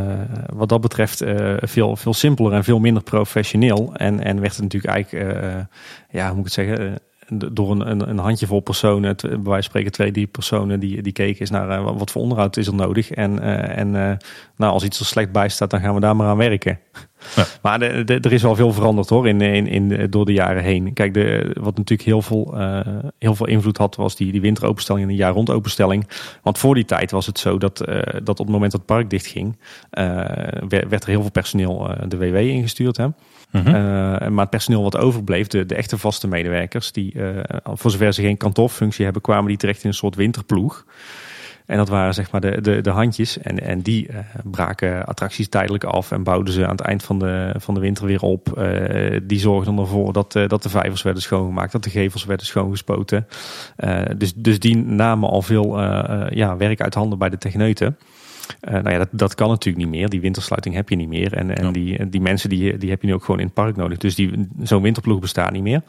wat dat betreft uh, veel, veel simpeler en veel minder professioneel. En, en werd het natuurlijk eigenlijk, ja, hoe moet ik het zeggen, door een, een, een handjevol personen, bij wijze van spreken twee, drie personen die, die keken is naar wat voor onderhoud is er nodig. En, en nou, als iets er slecht bij staat, dan gaan we daar maar aan werken. Ja. [LAUGHS] Maar de, de, er is al veel veranderd hoor, in, in, in, door de jaren heen. Kijk, de, wat natuurlijk heel veel, heel veel invloed had, was die, die winteropenstelling en de jaar rond openstelling. Want voor die tijd was het zo dat, dat op het moment dat het park dichtging, uh, werd er heel veel personeel de WW ingestuurd. Hè? Mm maar het personeel wat overbleef, de, de echte vaste medewerkers, die voor zover ze geen kantoorfunctie hebben, kwamen die terecht in een soort winterploeg. En dat waren zeg maar de, de, de handjes. En, en die uh, braken attracties tijdelijk af en bouwden ze aan het eind van de, van de winter weer op. Die zorgden ervoor dat, dat de vijvers werden schoongemaakt, dat de gevels werden schoongespoten. dus, dus die namen al veel ja, werk uit handen bij de techneuten. Uh, nou ja, dat, dat kan natuurlijk niet meer. Die wintersluiting heb je niet meer. En, en die, die mensen die, die heb je nu ook gewoon in het park nodig. Dus die, zo'n winterploeg bestaat niet meer.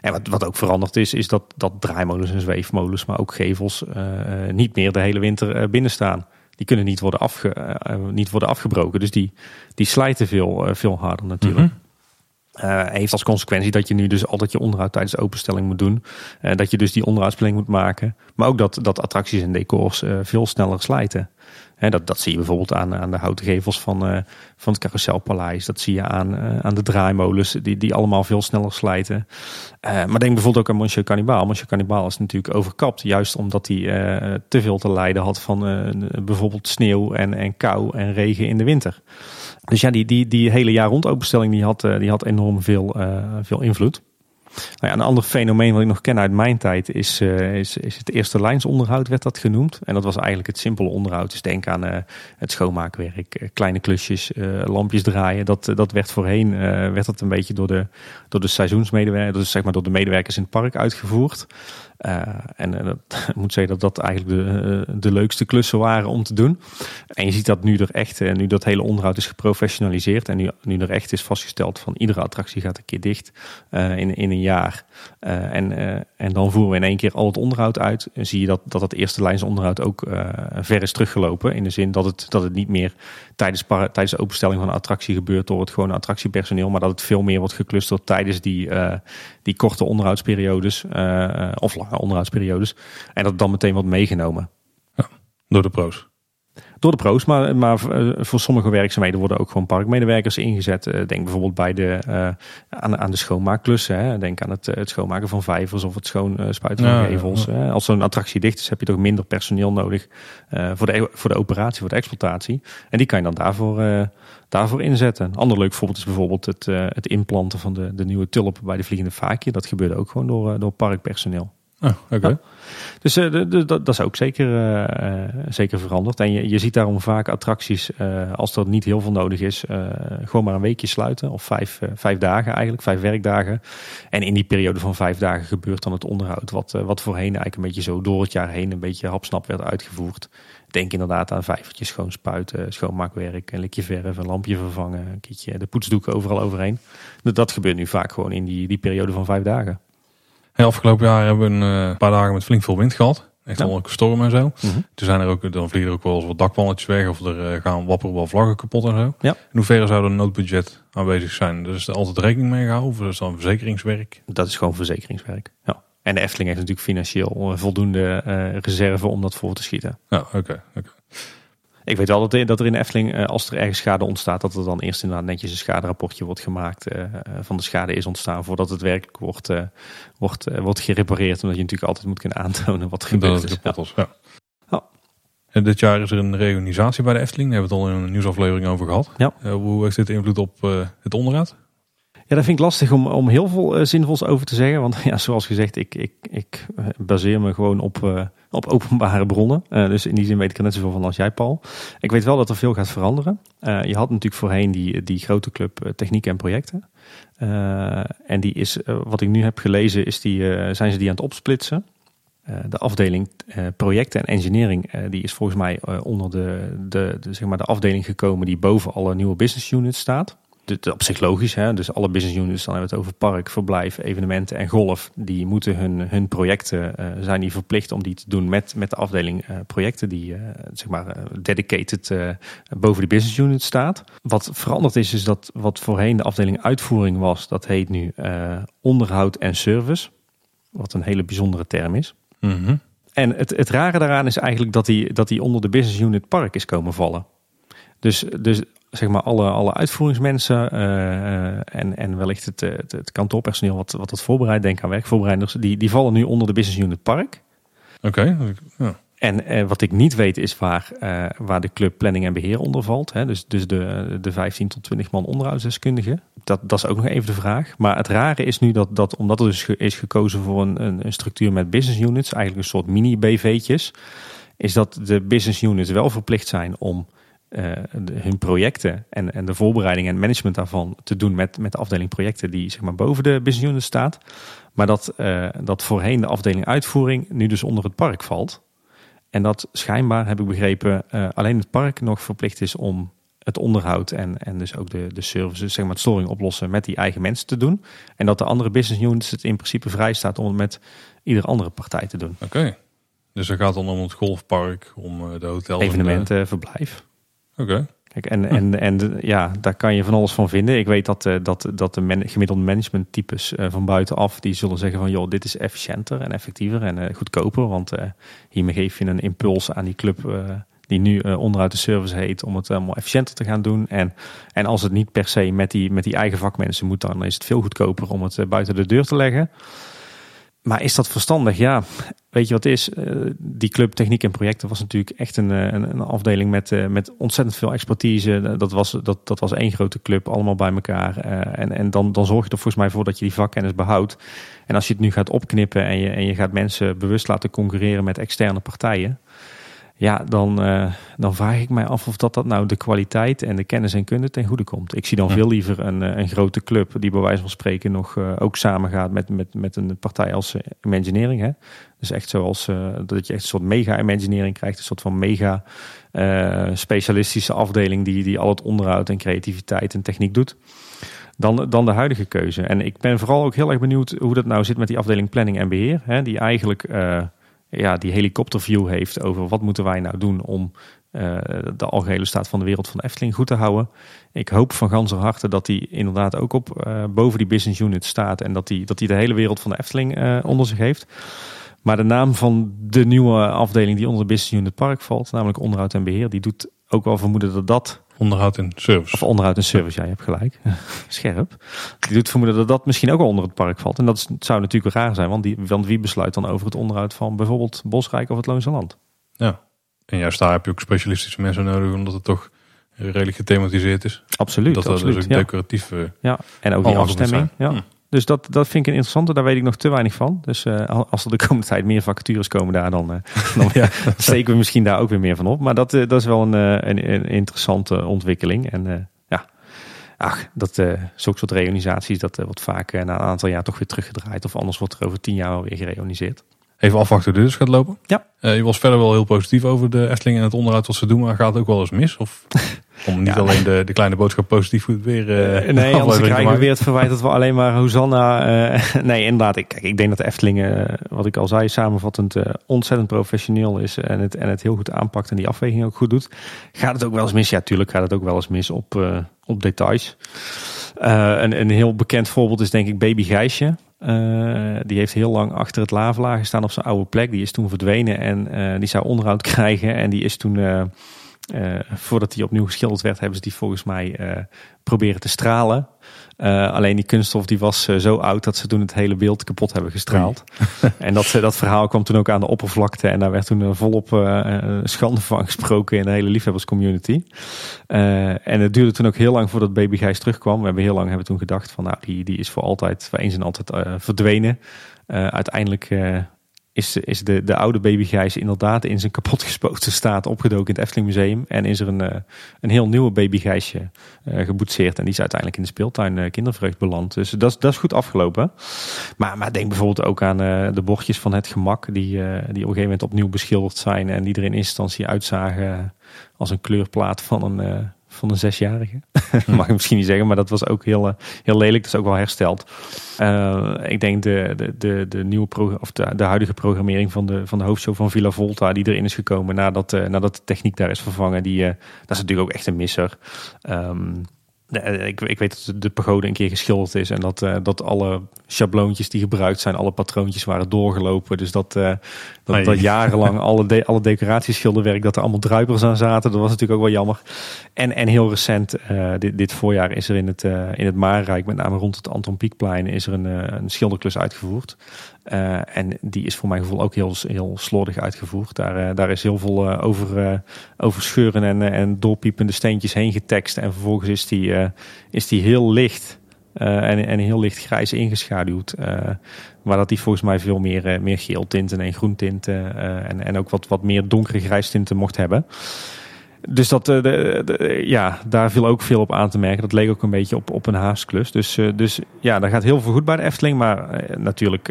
En wat, wat ook veranderd is, is dat, dat draaimolens en zweefmolens, maar ook gevels, uh, niet meer de hele winter binnen staan. Die kunnen niet worden, afge, niet worden afgebroken. Dus die, die slijten veel, veel harder natuurlijk. Uh, heeft als consequentie dat je nu dus altijd je onderhoud tijdens de openstelling moet doen. Dat je dus die onderhoudsplanning moet maken. Maar ook dat, dat attracties en decors veel sneller slijten. Dat, dat zie je bijvoorbeeld aan, aan de houten gevels van, van het Carouselpaleis. Dat zie je aan, aan de draaimolens die, die allemaal veel sneller slijten. maar denk bijvoorbeeld ook aan Monsieur Cannibal. Monsieur Cannibal is natuurlijk overkapt. Juist omdat hij te veel te lijden had van bijvoorbeeld sneeuw en, en kou en regen in de winter. Dus ja, die, die, die hele jaar rond openstelling die had, die had enorm veel, veel invloed. Nou ja, een ander fenomeen wat ik nog ken uit mijn tijd is, uh, is, is het eerste lijnsonderhoud, werd dat genoemd. En dat was eigenlijk het simpele onderhoud. Dus denk aan uh, het schoonmaakwerk, uh, kleine klusjes, lampjes draaien. Dat, dat werd voorheen werd dat een beetje door de, door de seizoensmedewerkers, zeg maar door de medewerkers in het park uitgevoerd. Uh, en dat, [LAUGHS] ik moet zeggen dat dat eigenlijk de, uh, de leukste klussen waren om te doen. En je ziet dat nu er echt, nu dat hele onderhoud is geprofessionaliseerd en nu, nu er echt is vastgesteld van iedere attractie gaat een keer dicht in, in een jaar. en, en dan voeren we in één keer al het onderhoud uit. En zie je dat dat het eerste lijnsonderhoud ook ver is teruggelopen. In de zin dat het, dat het niet meer tijdens, tijdens de openstelling van een attractie gebeurt door het gewone attractiepersoneel. Maar dat het veel meer wordt geclusterd tijdens die, die korte onderhoudsperiodes of lange onderhoudsperiodes. En dat dan meteen wordt meegenomen. Ja, door de pro's. Door de pro's, maar, maar eh, voor sommige werkzaamheden worden ook gewoon parkmedewerkers ingezet. Eh, denk bijvoorbeeld bij de, uh, aan, aan de schoonmaakklussen. Hè. Denk aan het, het schoonmaken van vijvers of het schoonspuiten van gevels. Ja. Als zo'n attractie dicht is, heb je toch minder personeel nodig uh, voor, de, voor de operatie, voor de exploitatie. En die kan je dan daarvoor, daarvoor inzetten. Een ander leuk voorbeeld is bijvoorbeeld het, het implanten van de, de nieuwe tulpen bij de Vliegende Vaakje. Dat gebeurde ook gewoon door, door parkpersoneel. Oh, oké. Dus uh, dat is ook zeker, uh, zeker veranderd. En je, je ziet daarom vaak attracties, als er niet heel veel nodig is, gewoon maar een weekje sluiten. Of vijf, vijf dagen eigenlijk, vijf werkdagen. En in die periode van vijf dagen gebeurt dan het onderhoud. Wat, wat voorheen eigenlijk een beetje zo door het jaar heen een beetje hapsnap werd uitgevoerd. Denk inderdaad aan vijvertjes schoon spuiten, schoonmaakwerk, een likje verf, een lampje vervangen, een keertje de poetsdoeken overal overheen. Dat gebeurt nu vaak gewoon in die, die periode van vijf dagen. Hey, afgelopen jaar hebben we een uh, paar dagen met flink veel wind gehad. Echt ja. een storm en zo. Mm -hmm. Toen zijn er ook, dan vliegen er ook wel eens wat dakpannetjes weg of er uh, gaan wapperen wel vlaggen kapot en zo. Ja. In hoeverre zou er een noodbudget aanwezig zijn? Dus is er altijd rekening mee gehouden of is dat dan verzekeringswerk? Dat is gewoon verzekeringswerk, ja. En de Efteling heeft natuurlijk financieel voldoende uh, reserve om dat voor te schieten. Ja, oké. Okay, okay. Ik weet wel dat er, dat er in Efteling, eh, als er ergens schade ontstaat, dat er dan eerst inderdaad netjes een schaderapportje wordt gemaakt uh, van de schade is ontstaan voordat het werkelijk wordt, uh, wordt, wordt gerepareerd. Omdat je natuurlijk altijd moet kunnen aantonen wat er gebeurd is. Ja. ja. ja. En dit jaar is er een reorganisatie bij de Efteling. Daar hebben we het al in een nieuwsaflevering over gehad. Ja. hoe heeft dit invloed op het onderhoud? Ja, dat vind ik lastig om, om heel veel uh, zinvols over te zeggen. Want [LAUGHS] ja, zoals gezegd, ik, ik, ik baseer me gewoon op, uh, op openbare bronnen. Dus in die zin weet ik er net zoveel van als jij, Paul. Ik weet wel dat er veel gaat veranderen. je had natuurlijk voorheen die, die grote club Techniek en Projecten. en die is, wat ik nu heb gelezen, is die, zijn ze die aan het opsplitsen. de afdeling projecten en engineering, die is volgens mij onder de, de, de, zeg maar de afdeling gekomen die boven alle nieuwe business units staat op zich logisch. Hè? Dus alle business units, dan hebben we het over park, verblijf, evenementen en golf. Die moeten hun, hun projecten, uh, zijn die verplicht om die te doen met, met de afdeling uh, projecten die uh, zeg maar dedicated boven de business unit staat. Wat veranderd is, is dat wat voorheen de afdeling uitvoering was, dat heet nu onderhoud en service. Wat een hele bijzondere term is. Mm -hmm. En het, het rare daaraan is eigenlijk dat die, dat die onder de business unit park is komen vallen. Dus, dus zeg maar alle, alle uitvoeringsmensen uh, en, en wellicht het, het, het, kantoorpersoneel wat, wat het voorbereidt, denk aan werkvoorbereiders, die, die vallen nu onder de business unit park. Oké. Okay. Ja. En uh, wat ik niet weet is waar, uh, waar de club planning en beheer onder valt. Hè? Dus, dus de, de 15 tot 20 man onderhoudsdeskundigen. Dat, dat is ook nog even de vraag. Maar het rare is nu dat, dat omdat er dus is gekozen voor een, een, een structuur met business units, eigenlijk een soort mini-BV'tjes, is dat de business units wel verplicht zijn om uh, hun projecten en, en de voorbereiding en management daarvan te doen met, met de afdeling projecten die zeg maar boven de business unit staat. Maar dat, uh, dat voorheen de afdeling uitvoering nu dus onder het park valt. En dat schijnbaar, heb ik begrepen, uh, alleen het park nog verplicht is om het onderhoud en, en dus ook de, de services, zeg maar het storing oplossen met die eigen mensen te doen. En dat de andere business units het in principe vrij staat om het met iedere andere partij te doen. Oké. Okay. Dus het gaat dan om het golfpark, om de hotels. Evenementen, verblijf. Oké. Kijk, en, en, en ja, daar kan je van alles van vinden. Ik weet dat, uh, dat, dat de man, gemiddelde managementtypes uh, van buitenaf, die zullen zeggen van joh, dit is efficiënter en effectiever en uh, goedkoper. Want hiermee geef je een impuls aan die club die nu onderuit de service heet, om het allemaal efficiënter te gaan doen. En, en als het niet per se met die, met die eigen vakmensen moet, dan is het veel goedkoper om het buiten de deur te leggen. Maar is dat verstandig? Ja, weet je wat is? Uh, die club techniek en projecten was natuurlijk echt een, een, een afdeling met, uh, met ontzettend veel expertise. Dat was, dat, dat was één grote club, allemaal bij elkaar. En en dan, dan zorg je er volgens mij voor dat je die vakkennis behoudt. En als je het nu gaat opknippen en je, en je gaat mensen bewust laten concurreren met externe partijen ja, dan, uh, dan vraag ik mij af of dat, dat nou de kwaliteit en de kennis en kunde ten goede komt. Ik zie dan veel liever een, een grote club die bij wijze van spreken nog uh, ook samengaat met, met, met een partij als uh, Imagineering. Hè? Dus echt zoals dat je echt een soort mega Imagineering krijgt, een soort van mega specialistische afdeling die, die al het onderhoud en creativiteit en techniek doet. Dan, dan de huidige keuze. En ik ben vooral ook heel erg benieuwd hoe dat nou zit met die afdeling planning en beheer. Hè, die eigenlijk ja, die helikopterview heeft over wat moeten wij nou doen om uh, de algehele staat van de wereld van de Efteling goed te houden. Ik hoop van ganser harte dat hij inderdaad ook op uh, boven die business unit staat en dat hij dat die de hele wereld van de Efteling uh, onder zich heeft. Maar de naam van de nieuwe afdeling die onder de business unit park valt, namelijk onderhoud en beheer, die doet ook wel vermoeden dat dat Onderhoud en service. Of onderhoud en service, ja, je hebt gelijk. [LAUGHS] Scherp. Die doet vermoeden dat dat misschien ook wel onder het park valt. En dat zou natuurlijk raar zijn, want, die, want wie besluit dan over het onderhoud van bijvoorbeeld Bosrijk of het Loonse Land? Ja, en juist daar heb je ook specialistische mensen nodig, omdat het toch redelijk gethematiseerd is. Absoluut. Dat absoluut, dus ook decoratief. Uh, ja, en ook die afstemming. Ja. Hm. Dus dat, dat vind ik een interessante. Daar weet ik nog te weinig van. Dus uh, als er de komende tijd meer vacatures komen daar, dan, uh, [LAUGHS] dan ja, steken we misschien daar ook weer meer van op. Maar dat, uh, dat is wel een, een, een, interessante ontwikkeling. En ja, ach, dat, zulke soort reorganisaties, dat wordt vaak na een aantal jaar toch weer teruggedraaid. Of anders wordt er over tien jaar weer gereorganiseerd. Even afwachten hoe dit dus gaat lopen. Ja. je was verder wel heel positief over de Efteling en het onderhoud wat ze doen. Maar gaat het ook wel eens mis? Of [LAUGHS] om niet ja, alleen de, de kleine boodschap positief goed weer uh, [LAUGHS] Nee, anders krijgen we weer het verwijt [LAUGHS] dat we alleen maar Hosanna... Uh, [LAUGHS] nee, inderdaad. Ik, kijk, ik denk dat de Efteling, uh, wat ik al zei, samenvattend ontzettend professioneel is. En het, en het heel goed aanpakt en die afweging ook goed doet. Gaat het ook wel eens mis? Ja, tuurlijk gaat het ook wel eens mis op, op details. een, een heel bekend voorbeeld is denk ik Baby Gijsje. Uh, die heeft heel lang achter het lavelaar gestaan op zijn oude plek. Die is toen verdwenen en uh, die zou onderhoud krijgen. En die is toen, uh, voordat hij opnieuw geschilderd werd, hebben ze die volgens mij proberen te stralen. Uh, alleen die kunststof die was uh, zo oud dat ze toen het hele beeld kapot hebben gestraald. [LAUGHS] en dat, dat verhaal kwam toen ook aan de oppervlakte. En daar werd toen volop uh, schande van gesproken in de hele liefhebberscommunity. en het duurde toen ook heel lang voordat Baby Gijs terugkwam. We hebben heel lang hebben toen gedacht van nou die, die is voor altijd, voor eens en altijd verdwenen. uiteindelijk is, is de, de oude baby Gijs inderdaad in zijn kapotgespoten staat opgedoken in het Efteling Museum. En is er een, eh, een heel nieuwe baby Gijsje uh, geboetseerd. En die is uiteindelijk in de speeltuin uh, kindervreugd beland. Dus dat, dat is goed afgelopen. Maar, maar denk bijvoorbeeld ook aan de bordjes van het gemak. Die, die op een gegeven moment opnieuw beschilderd zijn. En die er in instantie uitzagen als een kleurplaat van een van een zesjarige. [LAUGHS] Mag ik misschien niet zeggen, maar dat was ook heel, eh, heel lelijk. Dat is ook wel hersteld. Uh, ik denk de, de, de, de nieuwe of de, de huidige programmering van de, van de hoofdshow van Villa Volta, die erin is gekomen nadat, uh, nadat de techniek daar is vervangen, die, uh, dat is natuurlijk ook echt een misser. Um, ik, ik weet dat de pagode een keer geschilderd is en dat, uh, dat alle schabloontjes die gebruikt zijn, alle patroontjes waren doorgelopen. Dus dat, uh, dat, nee. dat jarenlang [LAUGHS] alle, de, alle decoratieschilderwerk, dat er allemaal druipers aan zaten. Dat was natuurlijk ook wel jammer. En, en heel recent, uh, dit, dit voorjaar, is er in het, in het Maarrijk, met name rond het Anton Pieckplein, is er een, een schilderklus uitgevoerd. Uh, en die is voor mijn gevoel ook heel, heel slordig uitgevoerd. Daar, uh, daar is heel veel uh, over, over scheuren en, en doorpiepende steentjes heen getekst. En vervolgens is die, is die heel licht en, en heel licht grijs ingeschaduwd. maar dat die volgens mij veel meer, meer geel tinten en groen tinten en, en ook wat, wat meer donkere grijs tinten mocht hebben. Dus dat, uh, de, ja, daar viel ook veel op aan te merken. Dat leek ook een beetje op, op een haasklus. Dus, uh, dus ja, daar gaat heel veel goed bij de Efteling. Maar uh, natuurlijk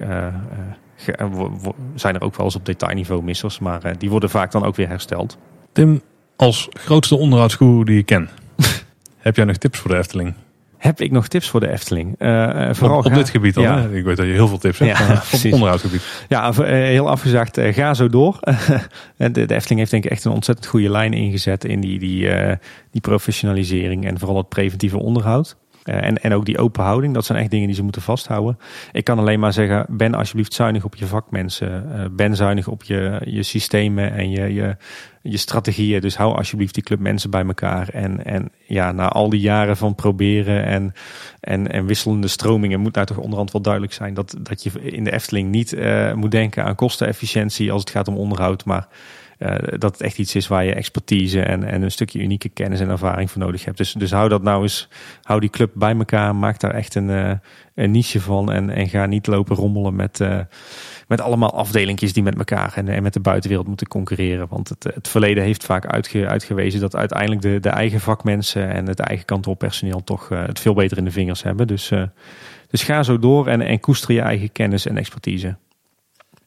zijn er ook wel eens op detailniveau missers. Maar die worden vaak dan ook weer hersteld. Tim, als grootste onderhoudsgoer die ik ken, [LAUGHS] heb jij nog tips voor de Efteling? Heb ik nog tips voor de Efteling? Uh, vooral op, op dit gebied. Ja. Ik weet dat je heel veel tips hebt. Ja, [LAUGHS] op onderhoudsgebied. Ja, heel afgezegd, ga zo door. [LAUGHS] de, de, Efteling heeft denk ik echt een ontzettend goede lijn ingezet in die, die, uh, die professionalisering en vooral het preventieve onderhoud. Eh, en, en ook die open houding, dat zijn echt dingen die ze moeten vasthouden. Ik kan alleen maar zeggen, ben alsjeblieft zuinig op je vakmensen. Uh, ben zuinig op je, je systemen en je, je, je strategieën. Dus hou alsjeblieft die club mensen bij elkaar. En, en ja, na al die jaren van proberen en, en, en wisselende stromingen... moet nou toch onderhand wel duidelijk zijn... dat, dat je in de Efteling niet uh, moet denken aan kostenefficiëntie als het gaat om onderhoud... maar uh, dat het echt iets is waar je expertise en, en een stukje unieke kennis en ervaring voor nodig hebt. Dus, dus hou dat nou eens, hou die club bij elkaar, maak daar echt een, uh, een niche van en, en ga niet lopen rommelen met, uh, met allemaal afdelingjes die met elkaar en, en met de buitenwereld moeten concurreren. Want het, het verleden heeft vaak uitge, uitgewezen dat uiteindelijk de, de eigen vakmensen en het eigen kantoorpersoneel toch het veel beter in de vingers hebben. Dus, dus ga zo door en, en koester je eigen kennis en expertise.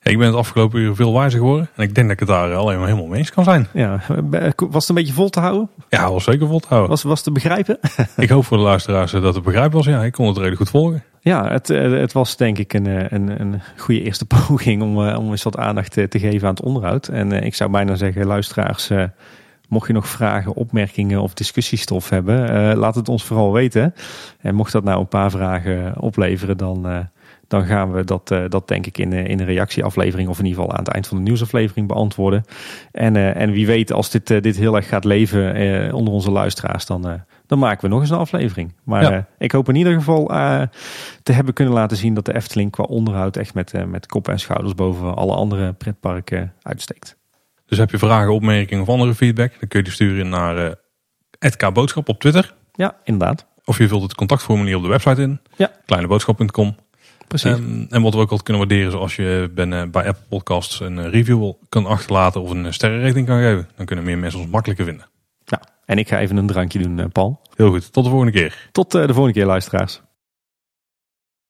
Ik ben het afgelopen uur veel wijzer geworden. En ik denk dat ik het daar alleen maar helemaal mee eens kan zijn. Ja, was het een beetje vol te houden? Ja, was zeker vol te houden. Was, was te begrijpen? [LAUGHS] ik hoop voor de luisteraars dat het begrijpen was. Ja, ik kon het redelijk goed volgen. Ja, het, eh, het was denk ik een, eh, een, een goede eerste [LAUGHS] poging om, eh, om eens wat aandacht te geven aan het onderhoud. En ik zou bijna zeggen, luisteraars, mocht je nog vragen, opmerkingen of discussiestof hebben, laat het ons vooral weten. En mocht dat nou een paar vragen opleveren, dan dan gaan we dat, uh, dat denk ik in, uh, in een reactieaflevering of in ieder geval aan het eind van de nieuwsaflevering beantwoorden. En, uh, en wie weet, als dit, dit heel erg gaat leven onder onze luisteraars, dan, dan maken we nog eens een aflevering. Maar ik hoop in ieder geval te hebben kunnen laten zien dat de Efteling qua onderhoud echt met, met kop en schouders boven alle andere pretparken uitsteekt. Dus heb je vragen, opmerkingen of andere feedback, dan kun je die sturen naar uh, Boodschap op Twitter. Ja, inderdaad. Of je vult het contactformulier op de website in. Ja. Kleineboodschap.com. Precies. Um, en wat we ook altijd kunnen waarderen is als je ben, uh, bij Apple Podcasts een review kan achterlaten of een sterrenrating kan geven. Dan kunnen meer mensen ons makkelijker vinden. Ja, en ik ga even een drankje doen, Paul. Heel goed, tot de volgende keer. Tot de volgende keer, luisteraars.